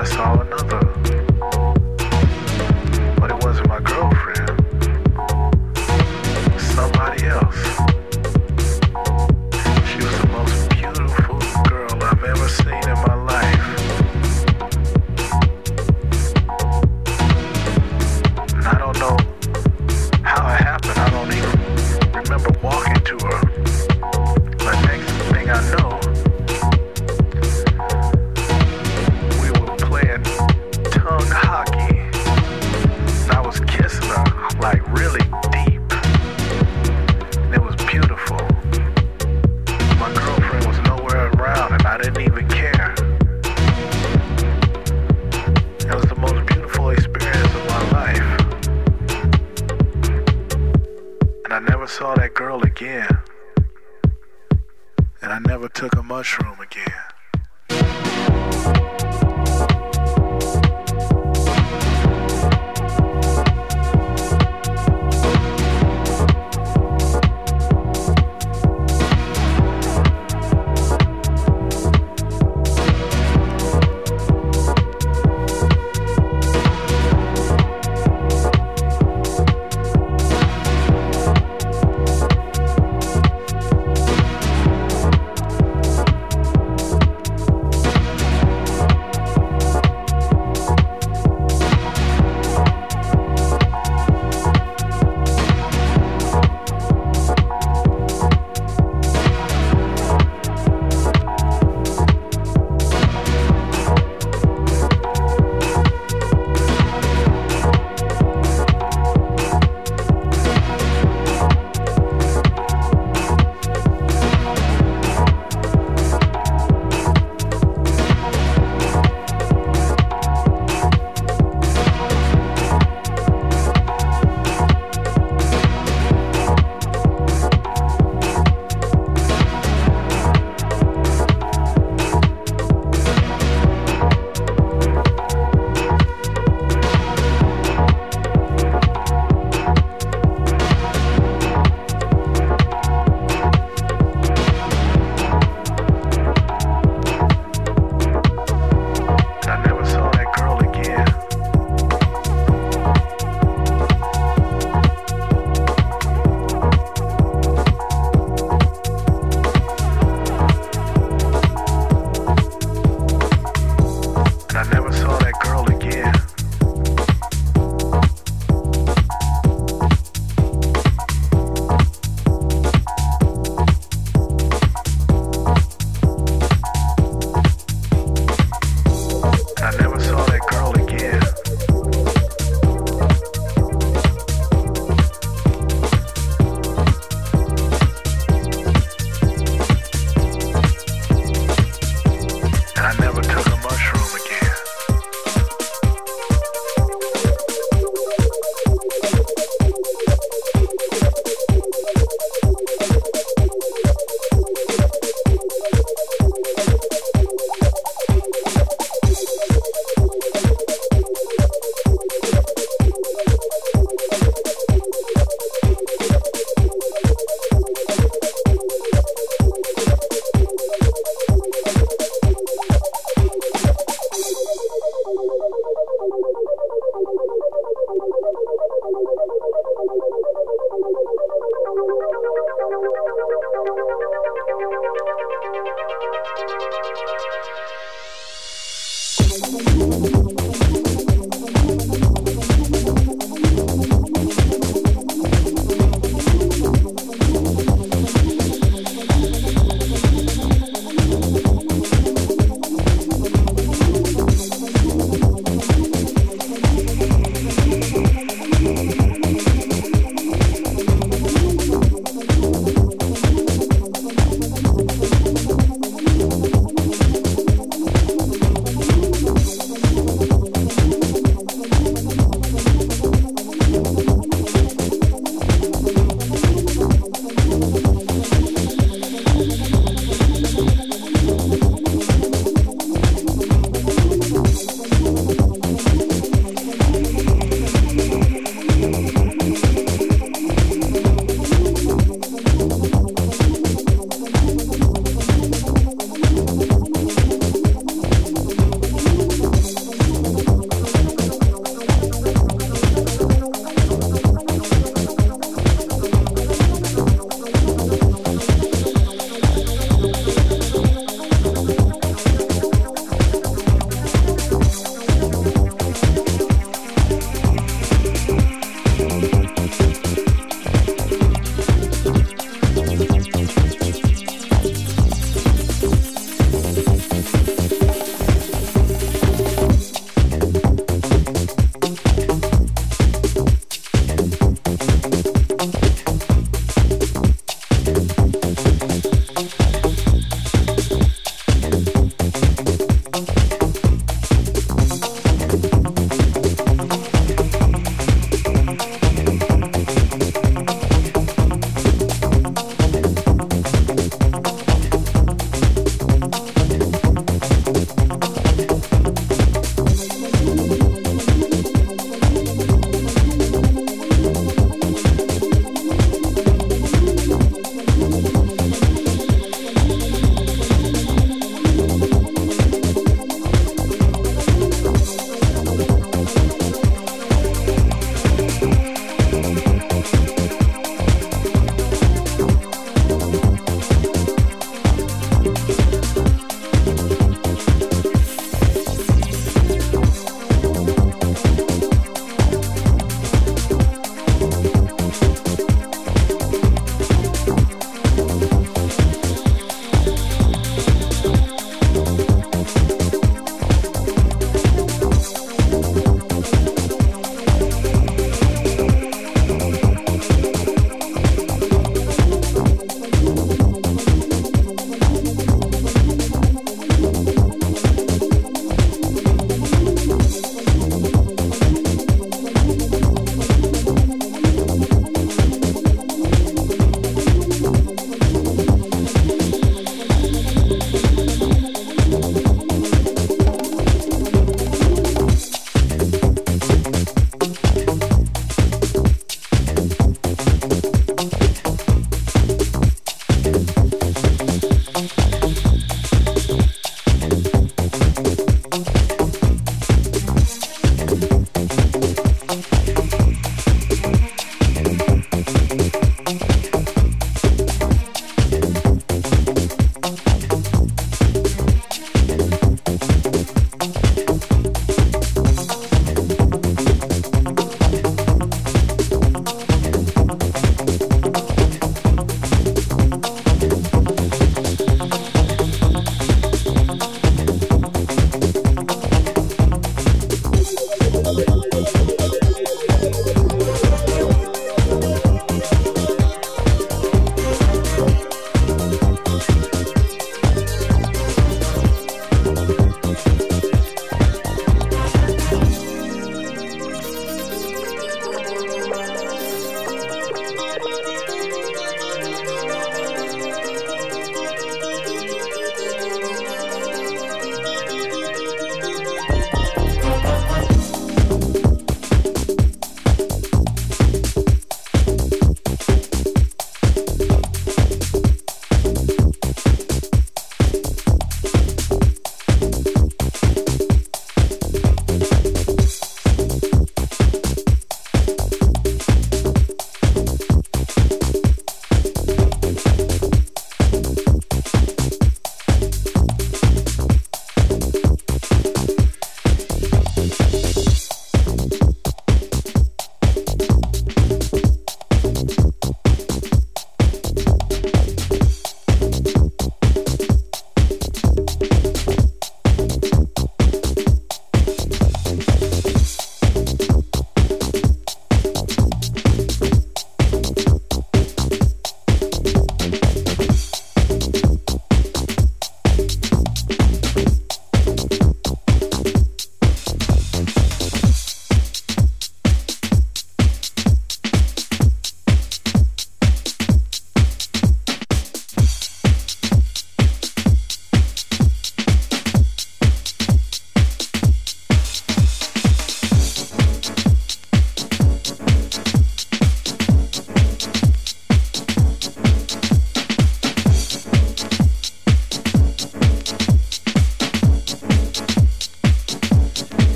I saw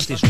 fácil.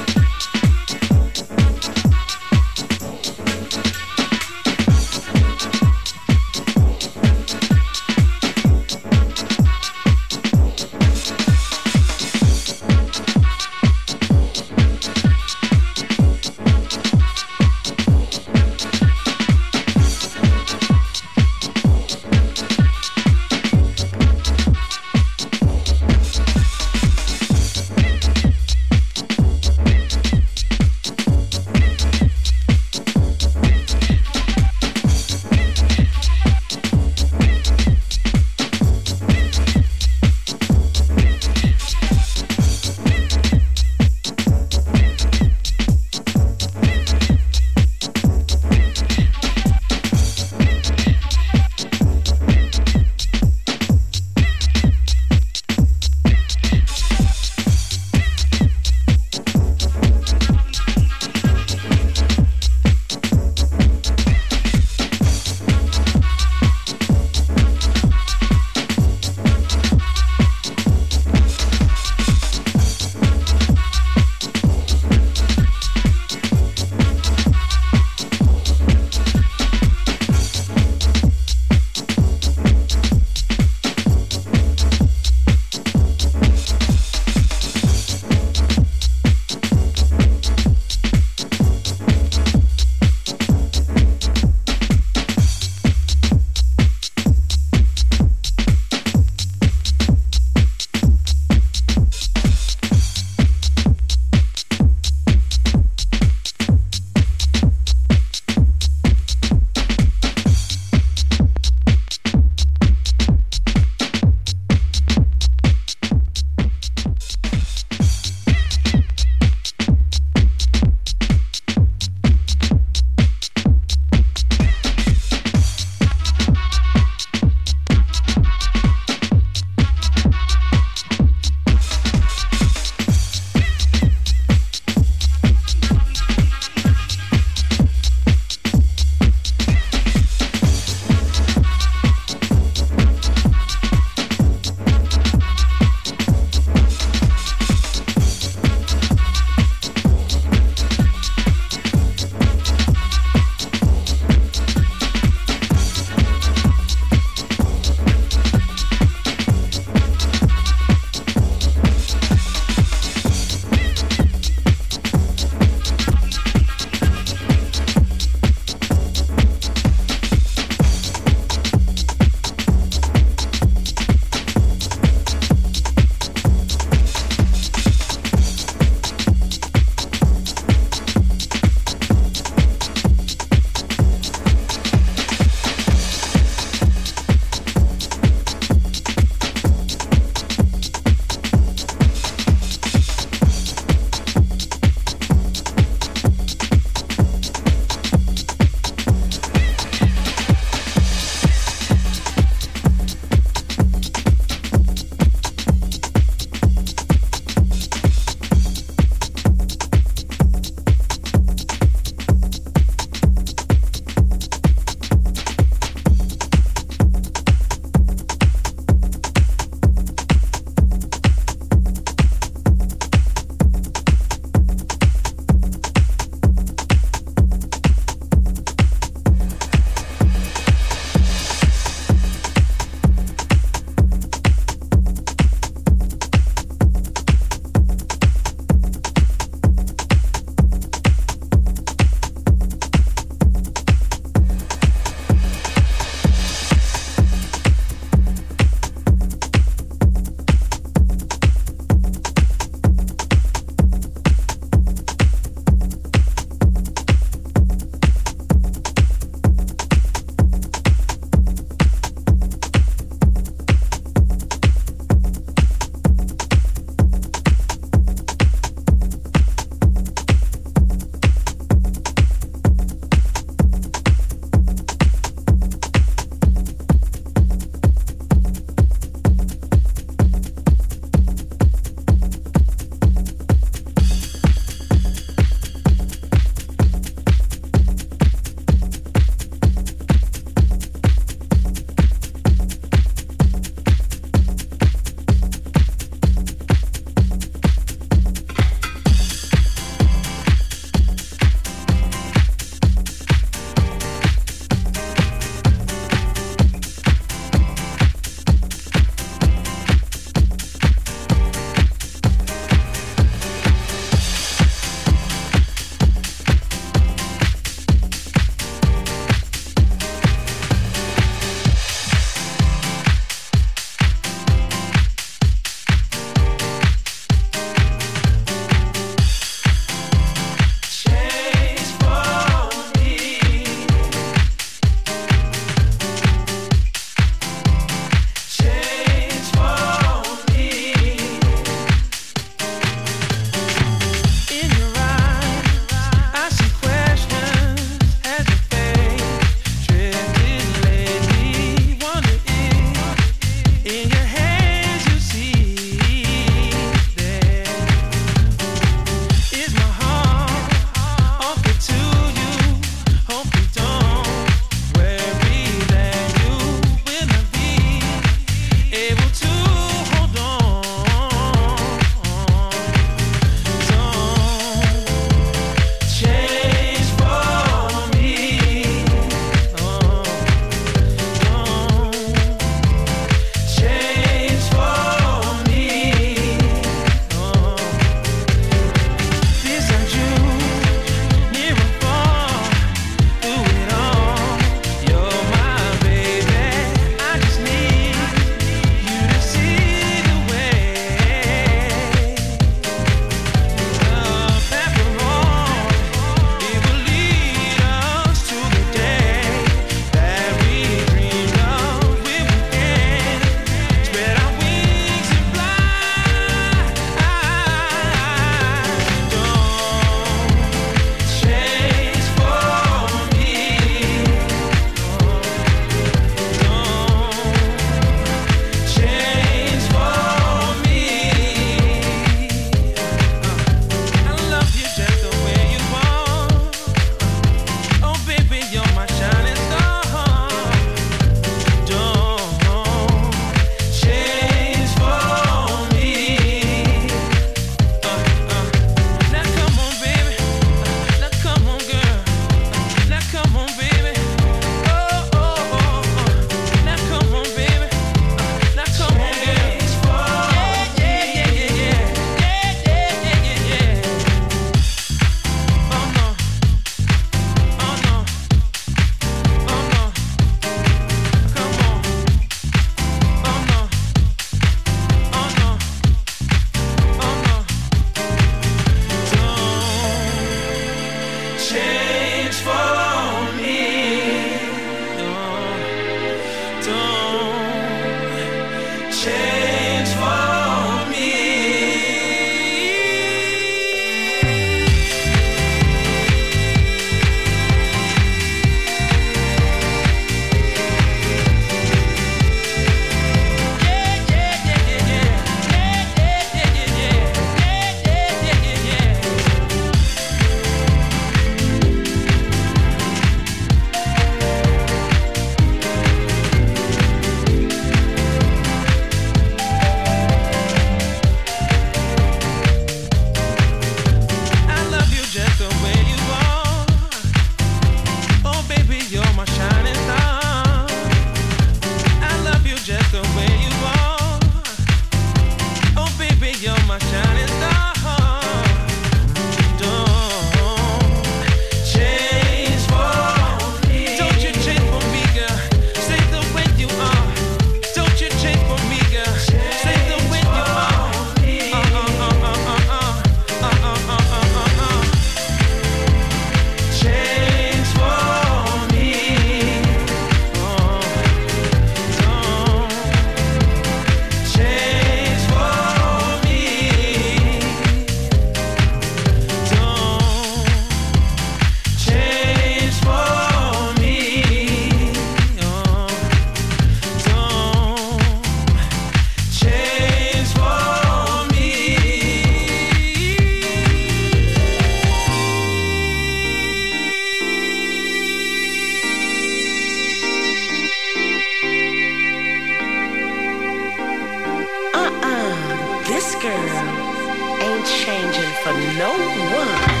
ain't changing for no one.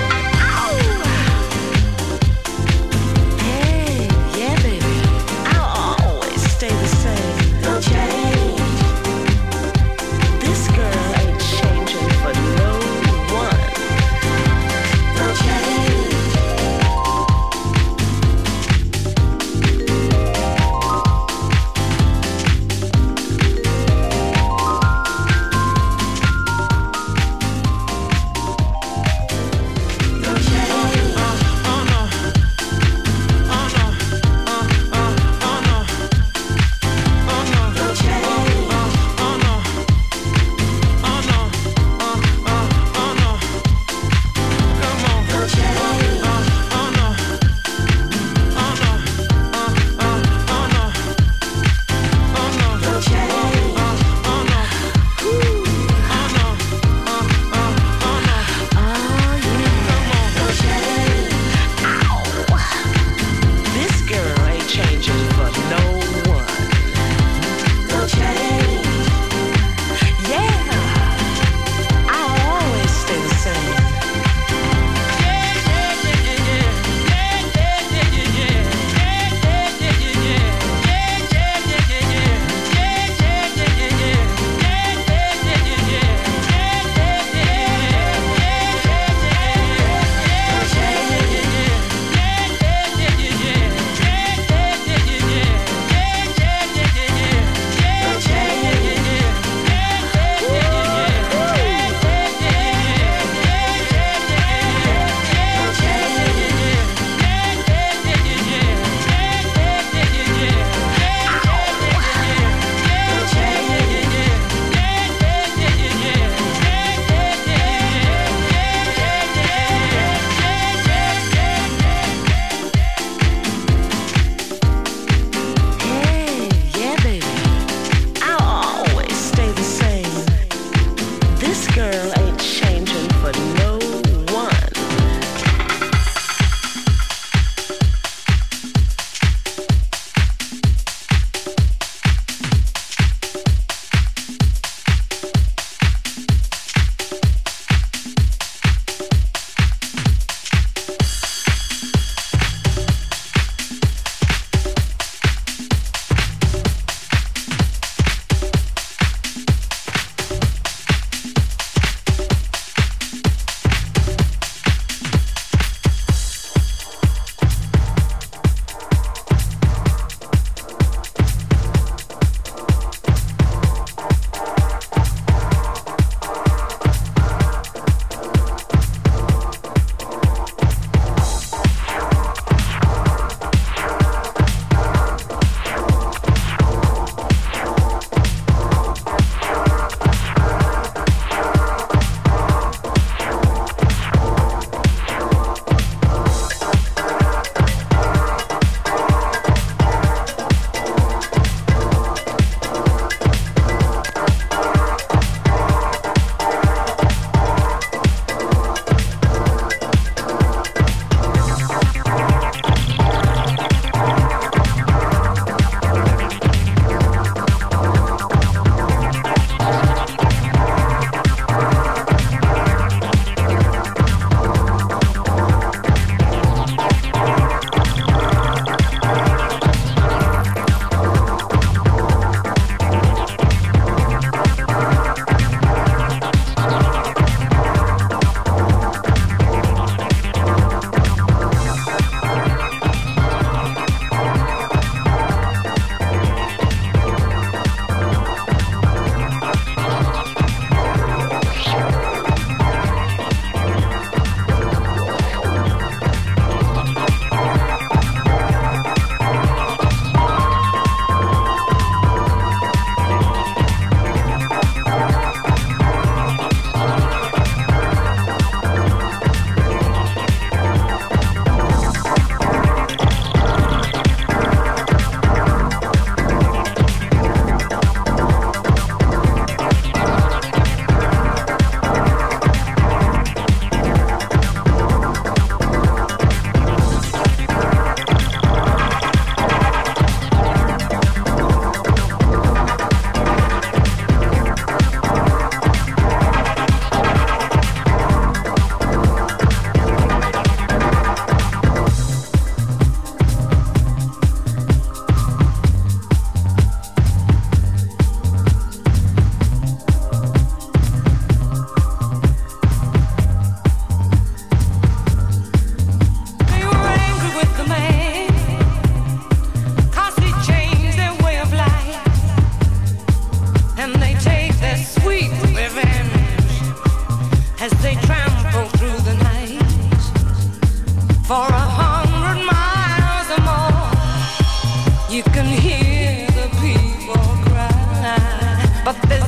but this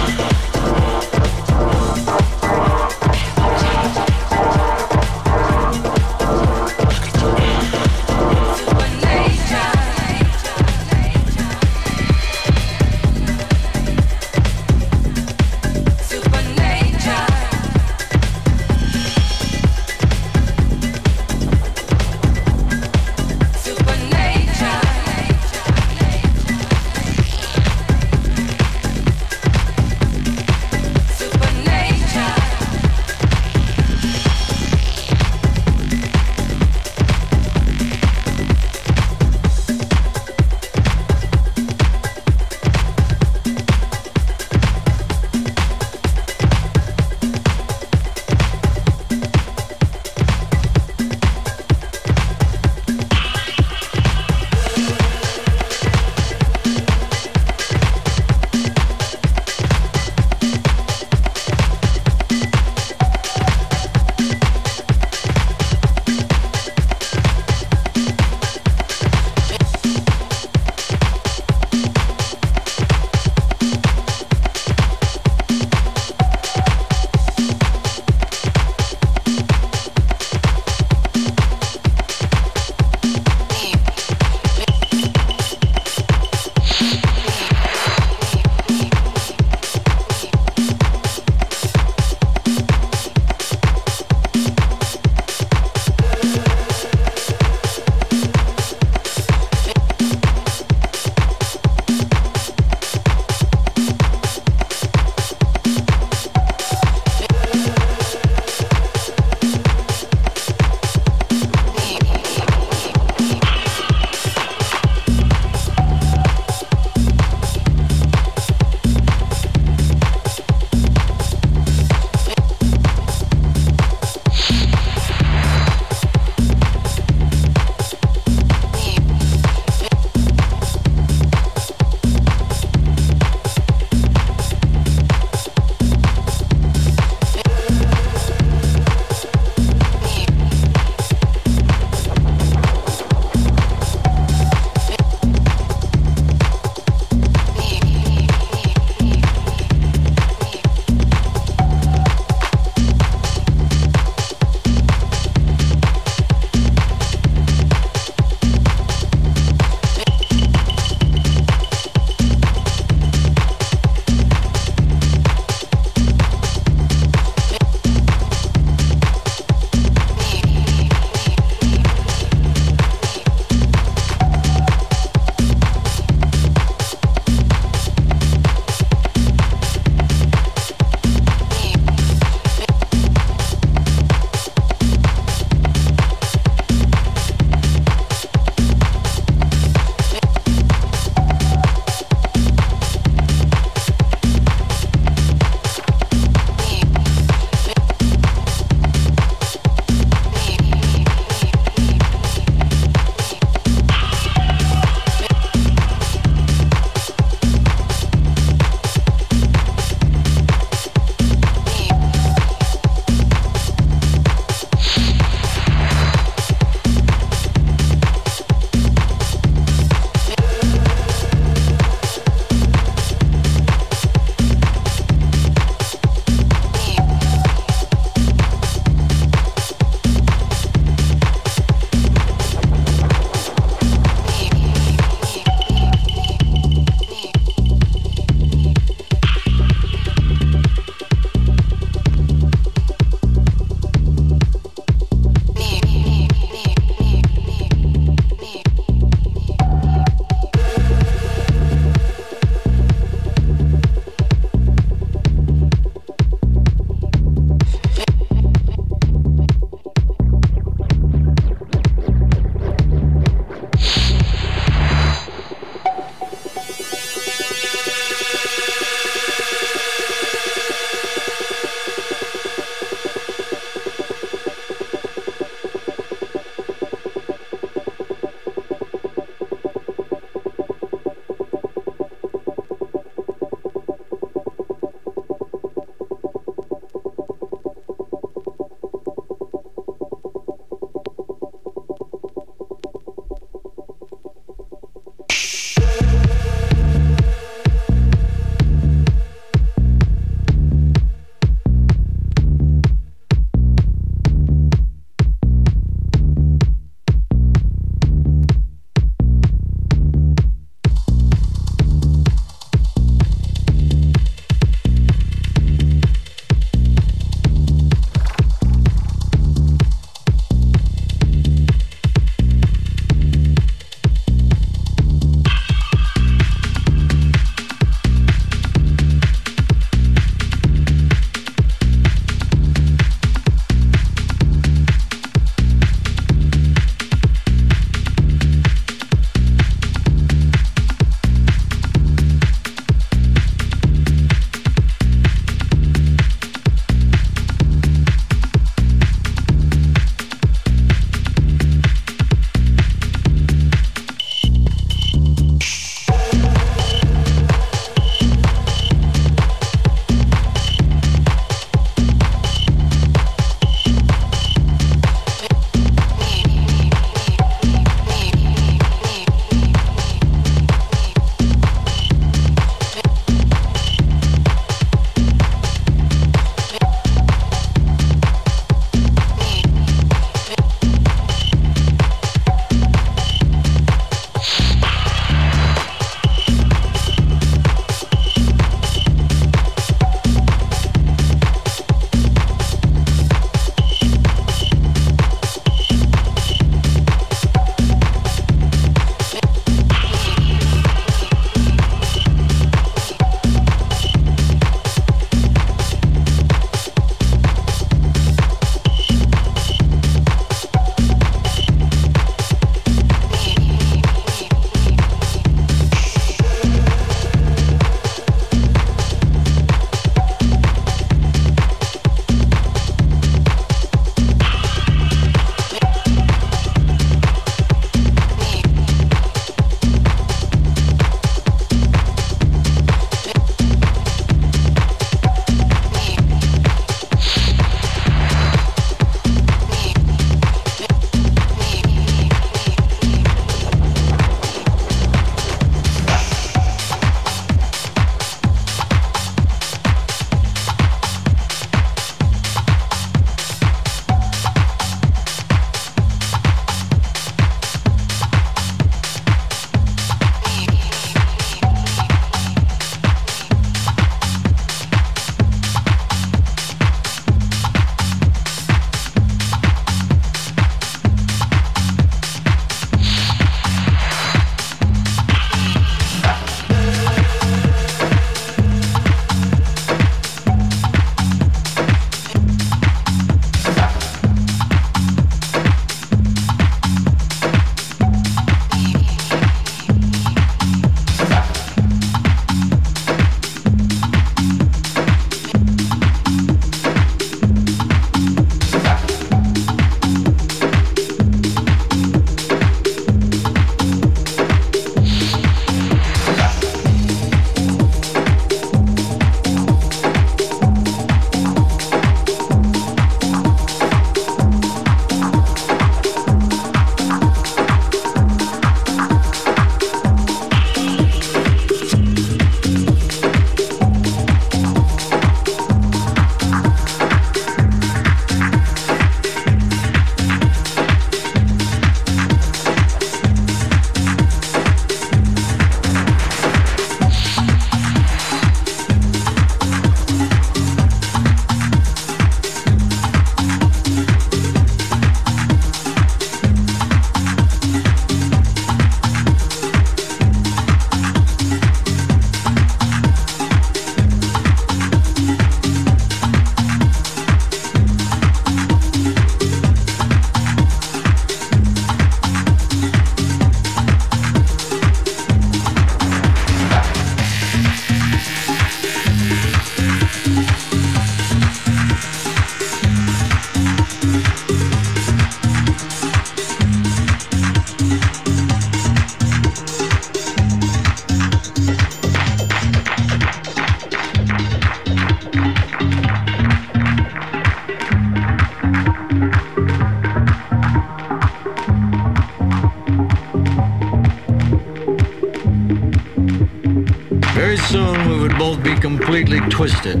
twisted,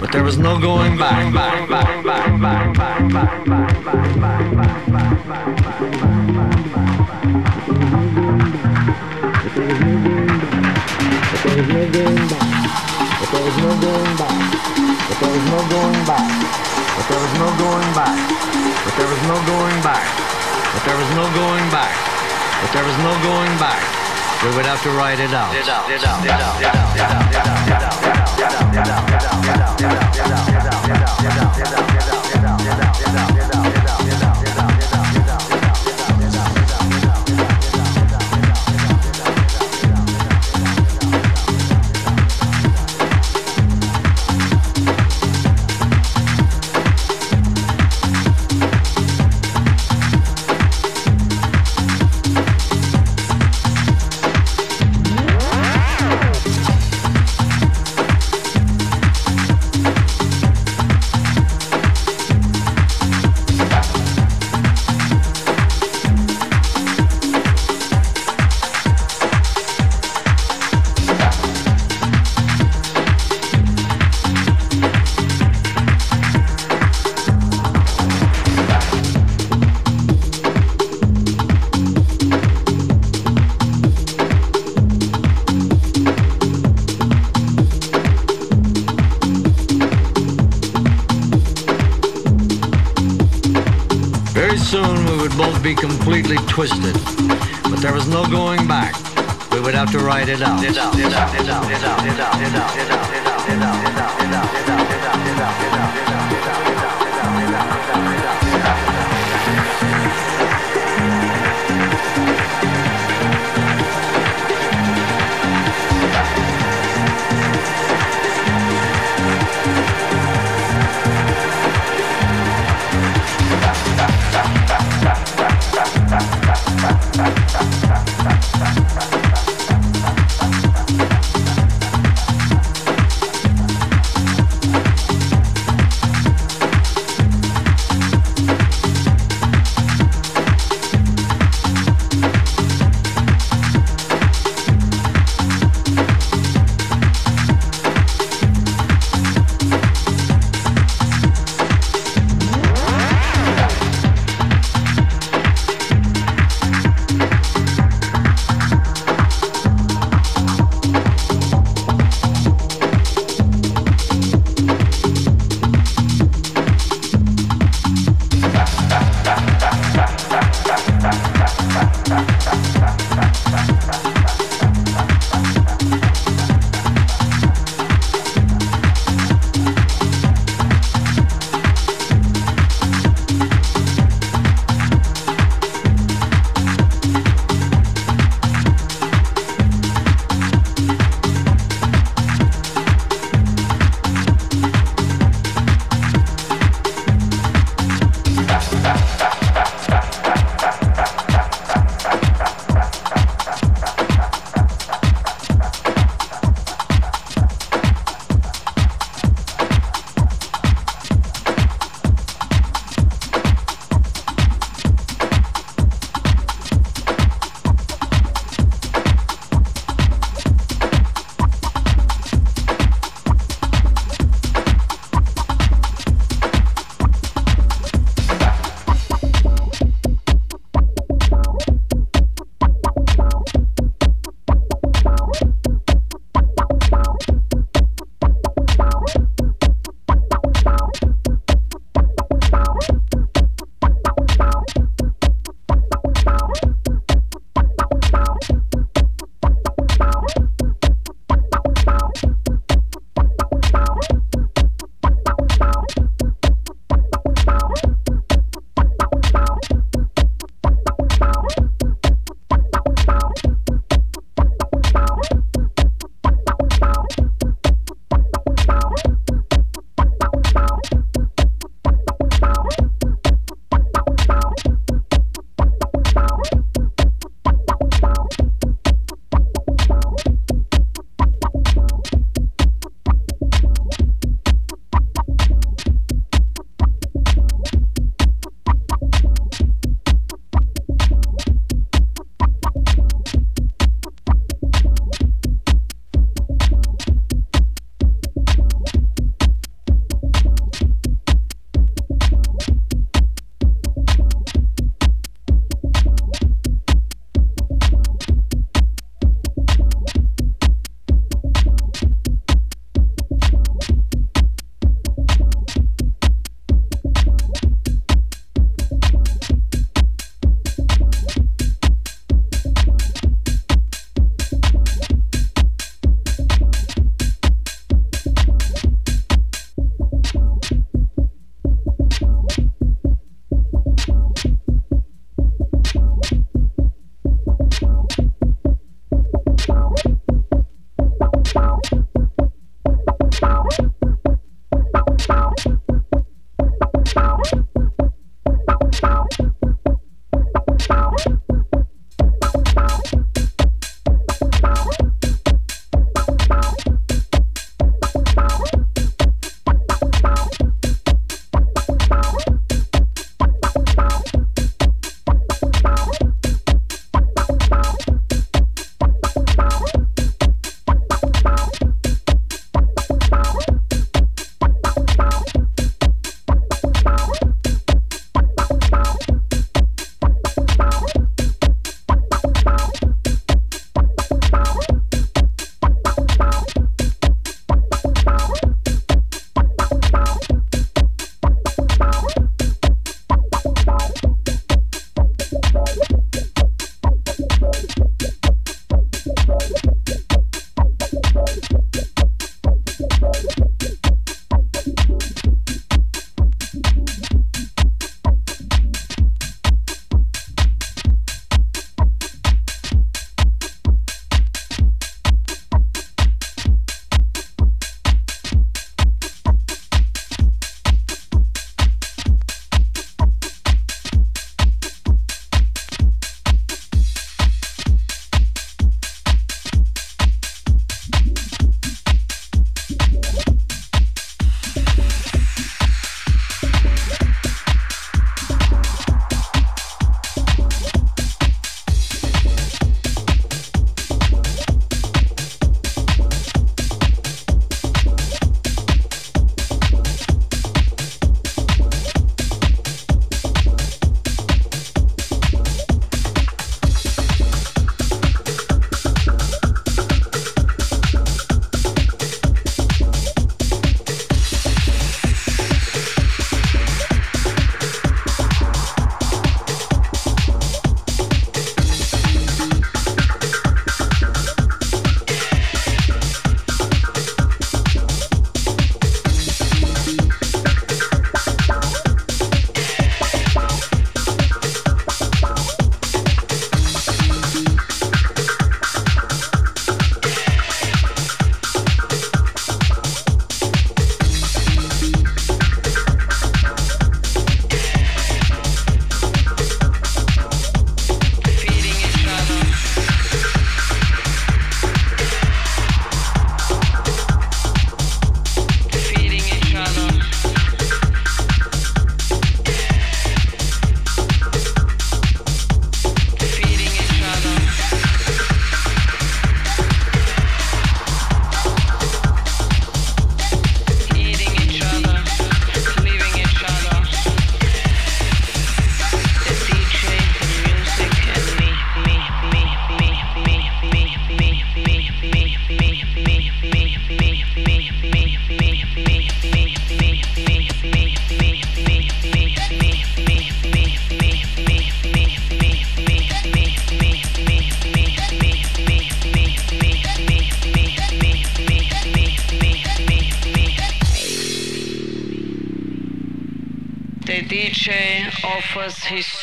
but there was no going back. back, back, back, back, back, back, back, back, back, back, back, back, back, back. But there was no going back. We would have to ride it out. It out, it out, it out, it out, it out, it out. Yeah. be completely twisted. But there was no going back. We would have to write it out.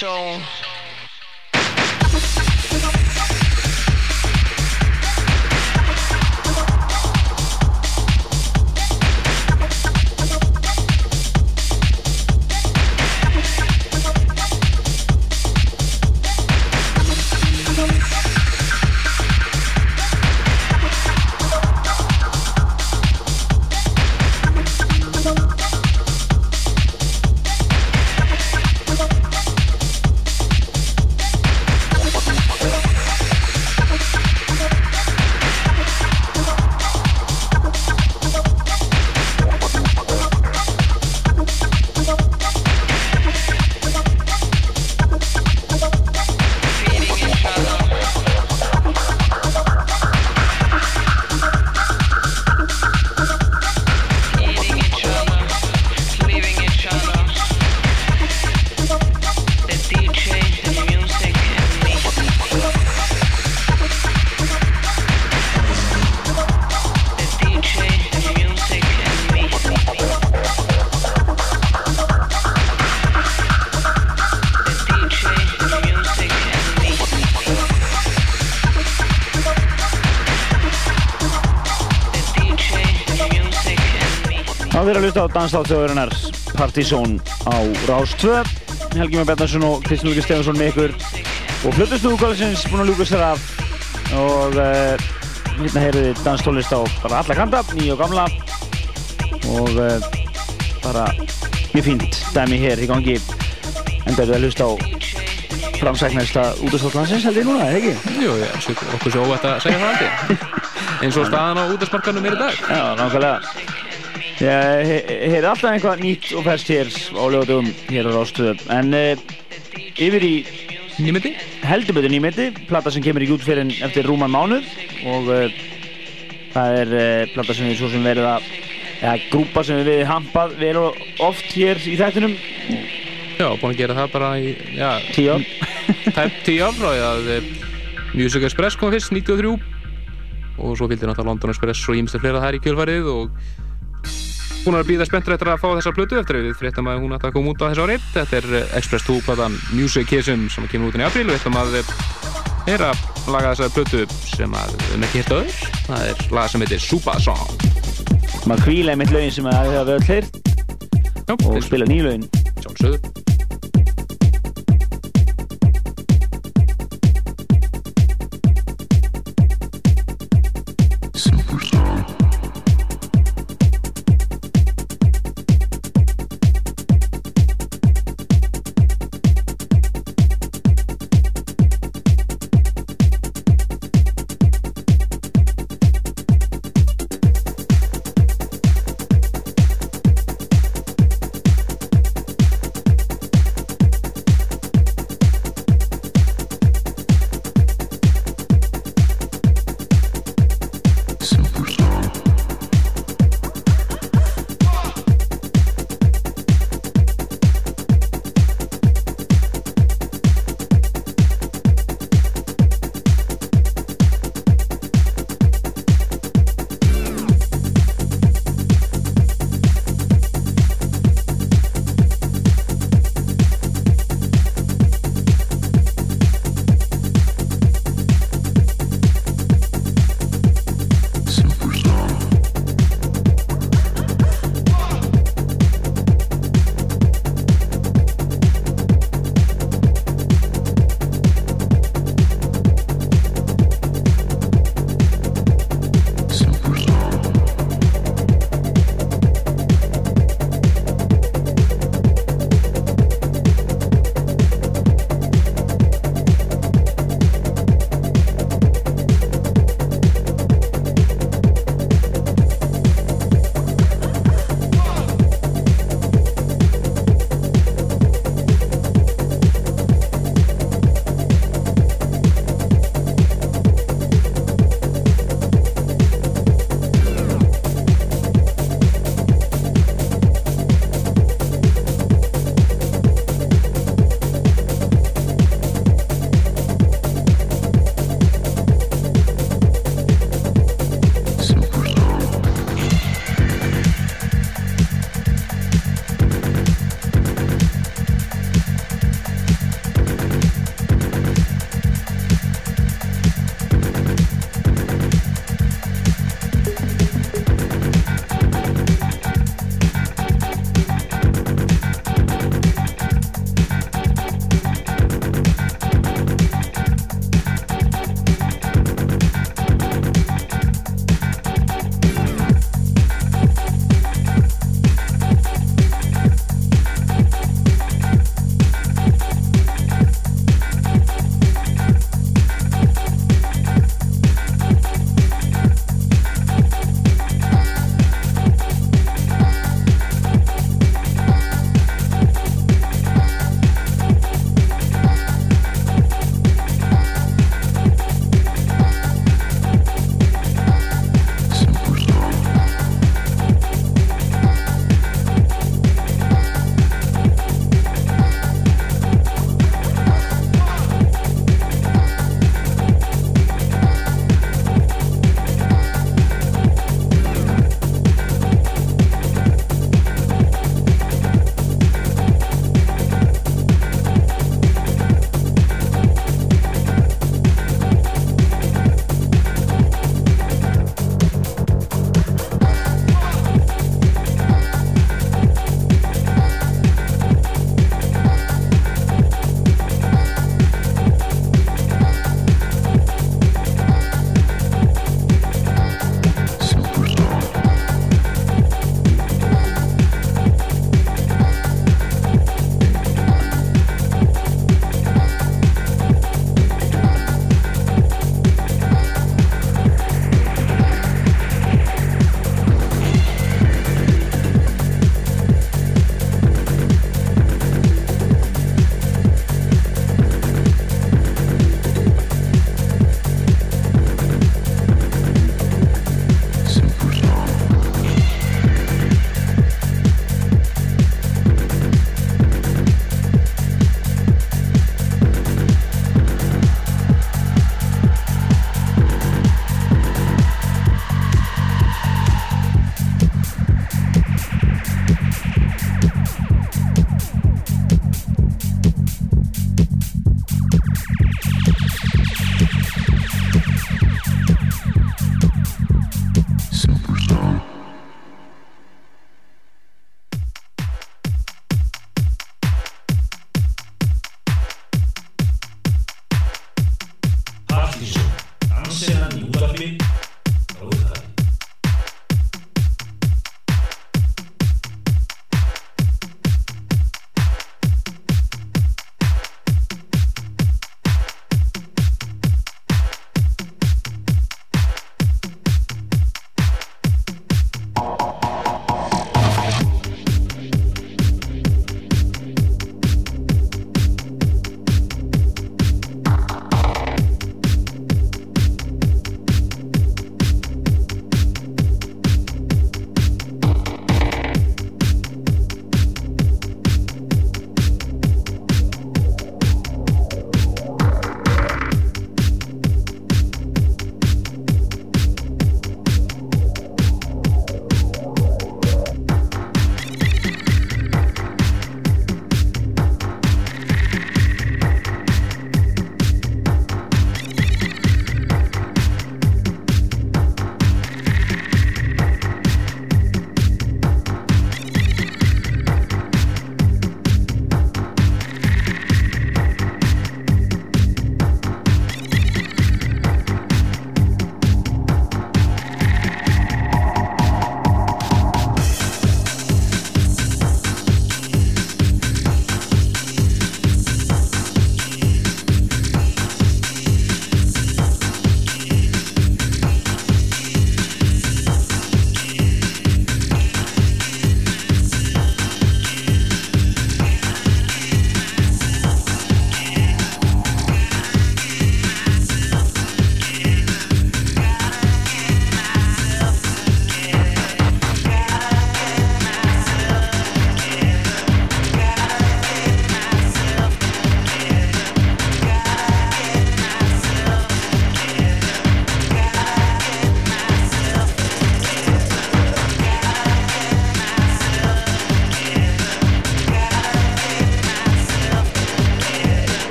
So hlusta á Danstáttjóðurinnar Partizón á Rás 2 Helgi Már Bjarnarsson og Kristján Lukas Stefansson með ykkur og flutustu úrkvæðisins búin að ljúka sér af og uh, hérna heyrðu þið danstólist á bara alla kanta, nýja og gamla og uh, bara mjög fínt dæmi hér í gangi enda eru að hlusta á framsæknasta útastáttlandsins held ég núna, eða ekki? Jú, ég, okkur svo óvægt að segja það aldrei. Eins og staðan á útastmarkanum er í dag. Já, nákvæmlega. Ég heyri alltaf eitthvað nýtt og ferskt hér á lögatum hér á Rástöðu. En uh, yfir í nýmeti? Heldur betur nýmeti, plata sem kemur í jútferinn eftir rúman mánuð og uh, það er uh, plata sem við svo sem verið að eða grúpa sem við hampað vel og oft hér í þættinum. Já, búin að gera það bara í, já... Tíu ár. Tæp tíu ár frá því að eh, Music Express kom fyrst, 93 og svo fylgdi náttúrulega London Express og ímstu fleira þær í kjölfarið og hún er að býða spenntur eftir að fá þessa plötu eftir að við fréttum að hún ætti að koma út á þessu ári. Þetta er eh, Express 2 platan Musicism sem kemur út í apríl. Og við ætlum að er að laga þessa plötu sem að við höfum ekki hirt öður það er laga sem heitir Suba Song. Maður kvíla einmitt lögin sem að við höfum öll heyrt. Og spila nýju lögin.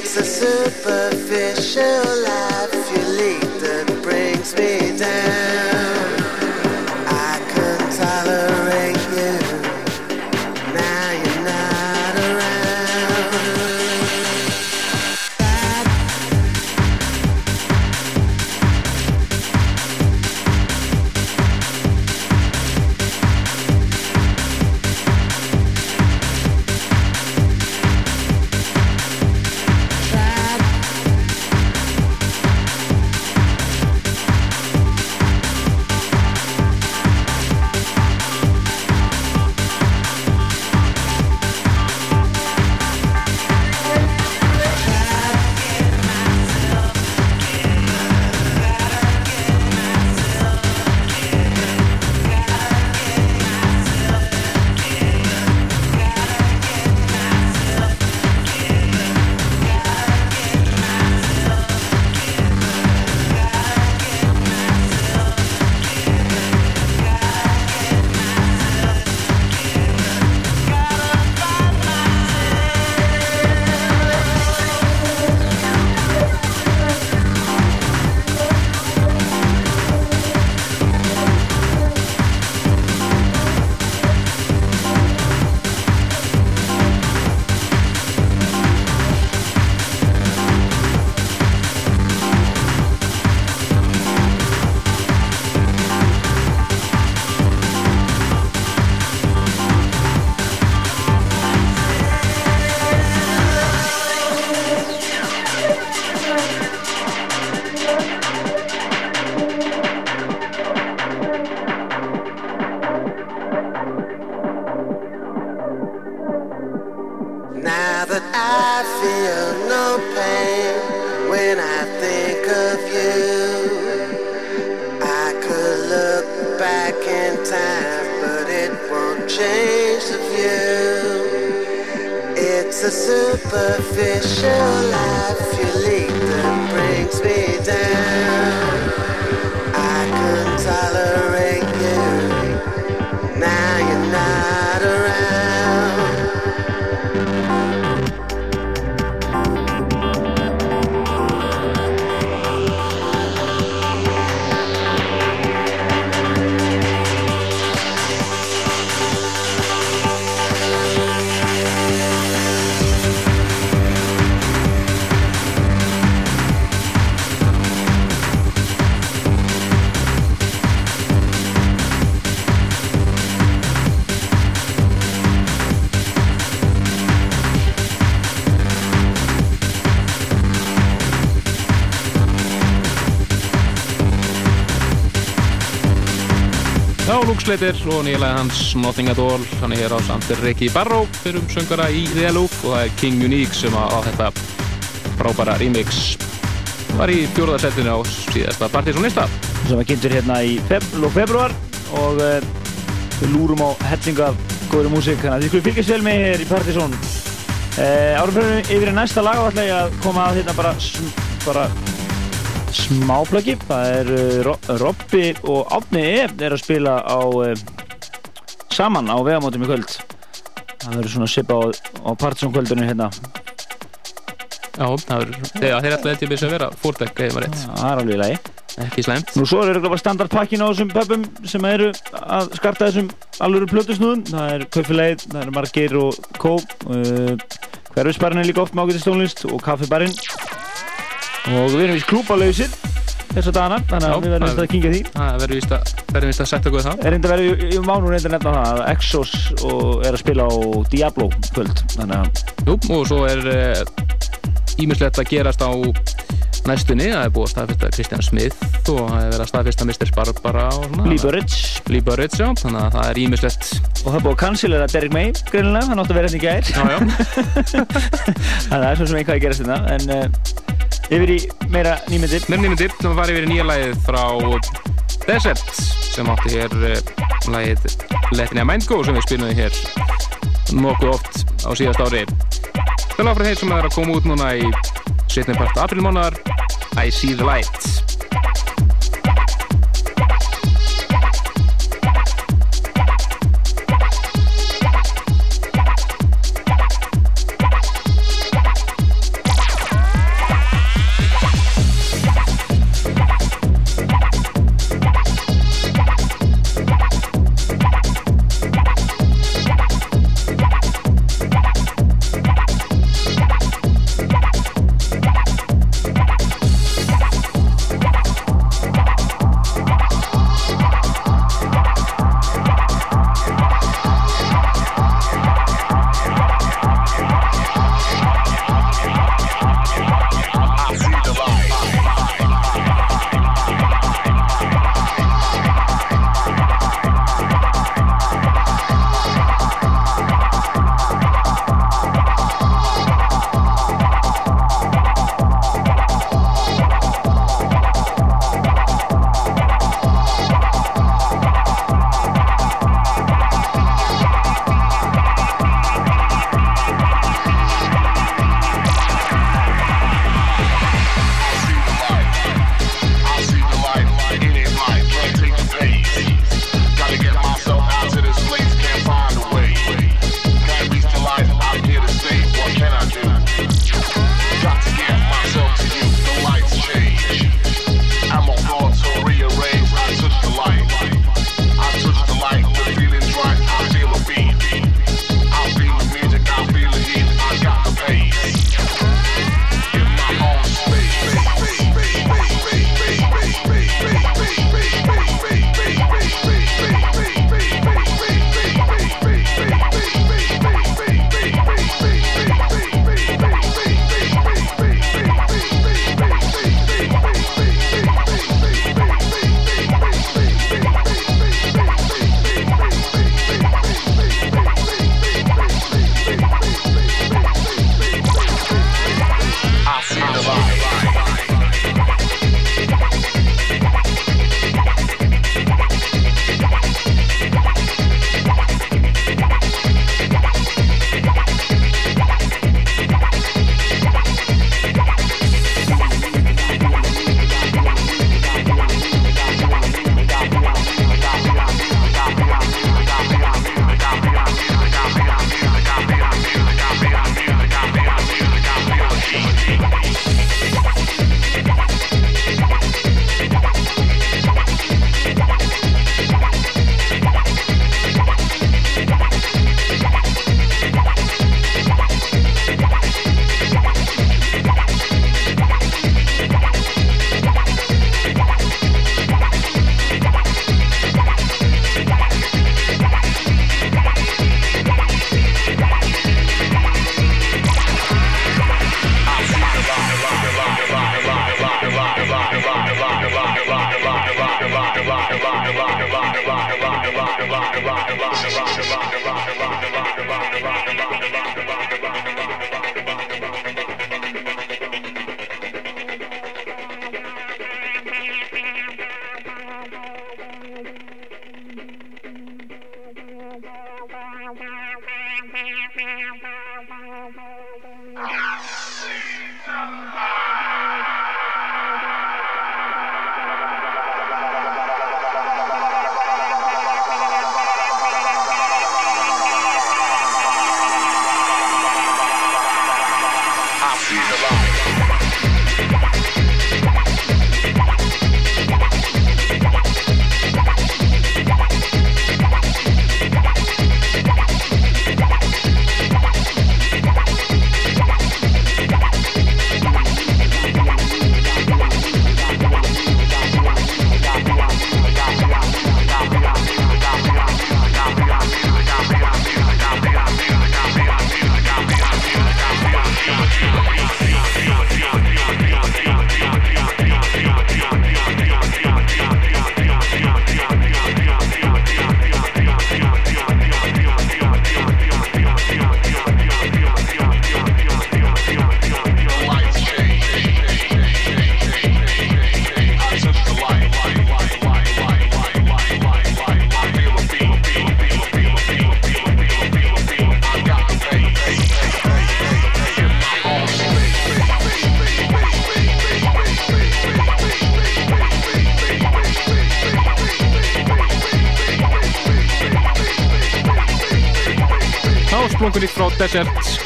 It's a superficial Slater og nýlega hans Nothing At All hann er hér á samt Ricky Barrow fyrir um söngara í The Loop og það er King Unique sem á, þetta frábæra remix var í fjórðarsettinu á síðasta partysónlista sem var kynntur hérna í feb lók februar og uh, við lúrum á hellinga góður músík. Þannig að þið skulum fylgjast vel með hér í Partizón. Uh, árum fyrir yfir í næsta lag ætla ég að koma að hérna bara, bara smáplöggi það er uh, Ro Robby og Átni E er að spila á uh, saman á vegamótum í kvöld það verður svona sipa á, á Partizón kvöldunum hérna Já, það er, þegar þeir ætla eitthvað að vera fórdekk eða rétt það er alveg í lagi ekki slæmt Nú svo eru bara standardpakkin á þessum pöpum sem eru að skarta þessum alvöru plötusnúðum. Það er Kaufileið, það er Margeir og Kó. Uh, Hverfisbarinn er líka oft með ágætið stónlist og Kaffibarinn. Og við erum vist klúbalausir þessa dagana, þannig að við verðum það- að kíkja því. Það verður víst að, verður víst að setja okkur það Er reynda verið, ég, ég má nú reynda nefna það að Exos og er að spila á Diablo kvöld, þannig að Jú, og svo er ímislegt að gerast á næstunni, það er búið að staðfesta Kristján Smith og það er verið að staðfesta Mr. Barbara svona Lee Burridge. Lee Burridge, já, þannig að það er ímislegt og það er búið að cancelera Derek May, greinilega, hann átti að vera hérna í gær. Þannig að það er svo sem einhvað að gerast hérna, en uh, yfir í meira nýmyndir. Meira nýmyndir, sem var yfir í nýja lagið frá Desert sem átti hér uh, lagið Let Me Mind Go sem við spilum hér nokkuð oft á síðast ári Það er áfram þeir sem er að koma út núna í setni part aprilmánar I See The Light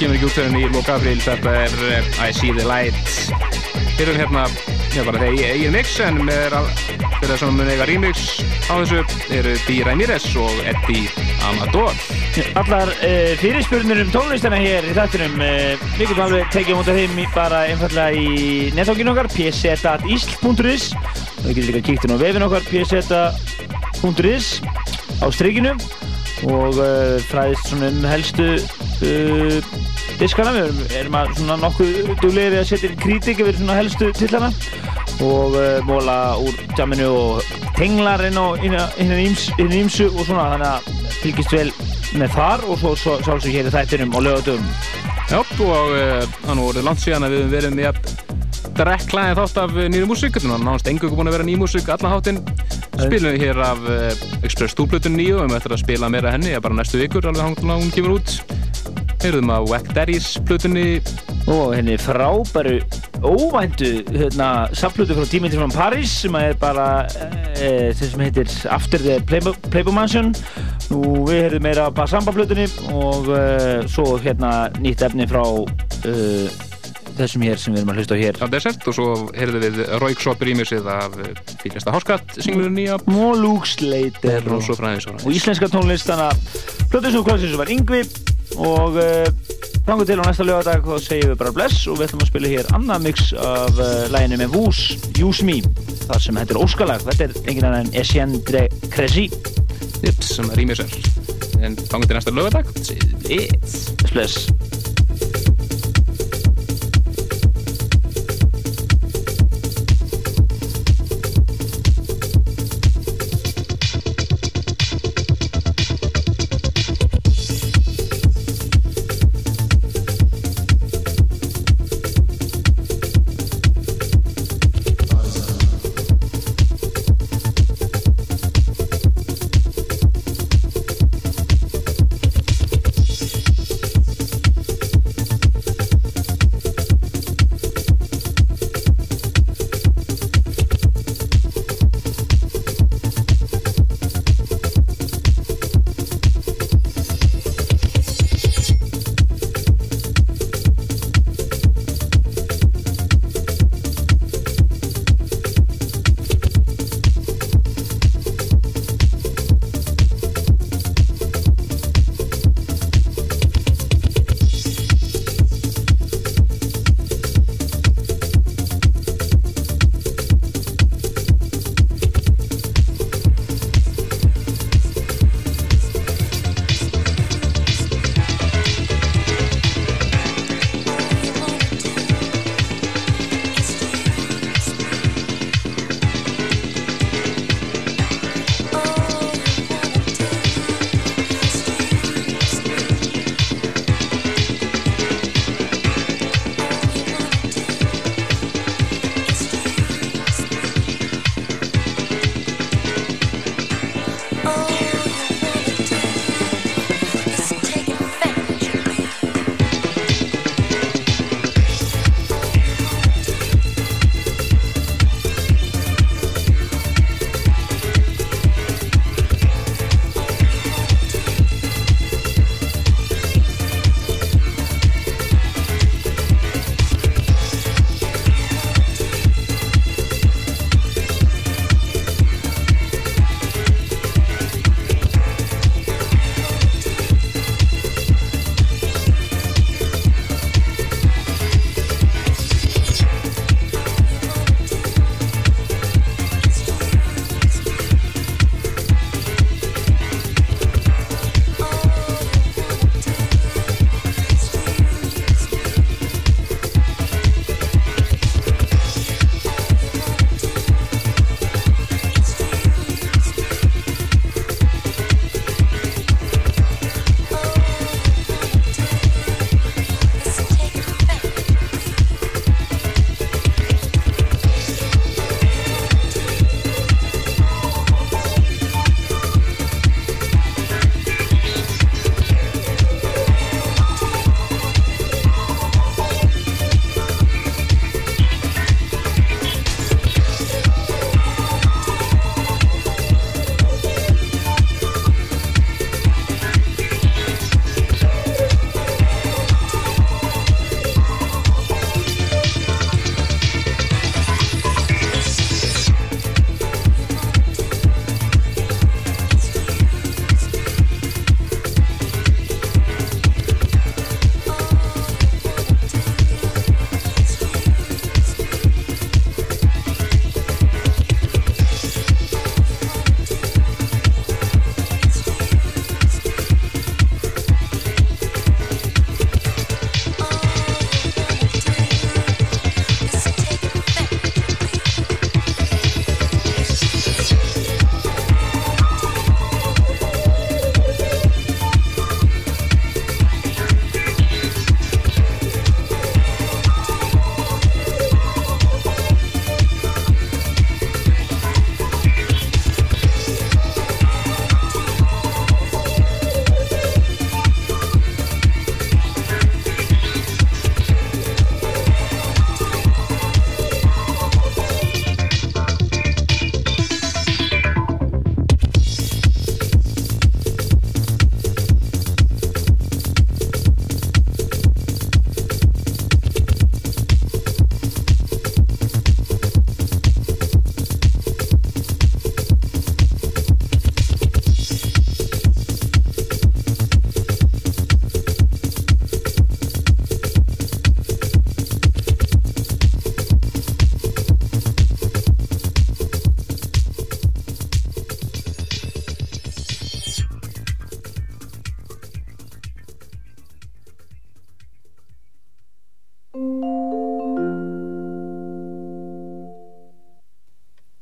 kemur ekki út fyrir í loka april, þetta er eh, I See The Light. Eru hérna, já bara þeir eigin mix, en með þeirra sem mun eiga remix á þessu eru Di Ramirez og Eddie Amador. Allar uh, fyrirspurnir um tónlistina hér í þættinum uh, við getum alveg tekið móti þeim bara einfallega í nettókinu okkar pz.isl.is og við getum líka kíkt inn á vefin okkar pz.is á strikinu og uh, fræðist svona um helstu diskana við erum, erum að svona nokkuð duglega við að setja kritik yfir svona helstu tillana og uh, móla úr jamminu og tenglar inn á hinn ímsu og svona þannig að fylgist vel með þar og svo, svo sjálfsög hér í þættinum og lögatum Já, og uh, það nú voruð langt síðan að við verið með að drekklaði þátt af eh, nýri músík, þannig að nánast engur búin að vera ný músík allan háttinn. Spilum við hér af uh, Express 2-plötun nýju og við ætlum að spila meira henni, bara næstu vikur, alveg hangla hún kemur út. Heyrðum af Wack Daddy's plötunni. og henni frábæru óvæntu hérna, saplutu frá tíminn frá Paris sem er bara e, sem heitir After the Playboy, Mansion. Nú við heyrðum meira af Basamba plutunni og e, svo hérna nýtt efni frá e, þessum hér sem við erum að hlusta á hér. Á Desert og svo heyrðum við Roykshop remixið af fylgjasta Háskatt singlunum nýja. Og Luke Slater og og og íslenska tónlist þannig að plötun sem kvöldsins var Yngvi og uh, þangu til á næsta lögadag þá segjum við bara bless og við ætlum að spila hér annað mix af uh, læginu með Vús, Use Me þar sem er óskalag, þetta er engin annan en de Crécy Jips, sem er remixer en þangu til næsta lögadag, segjum við bless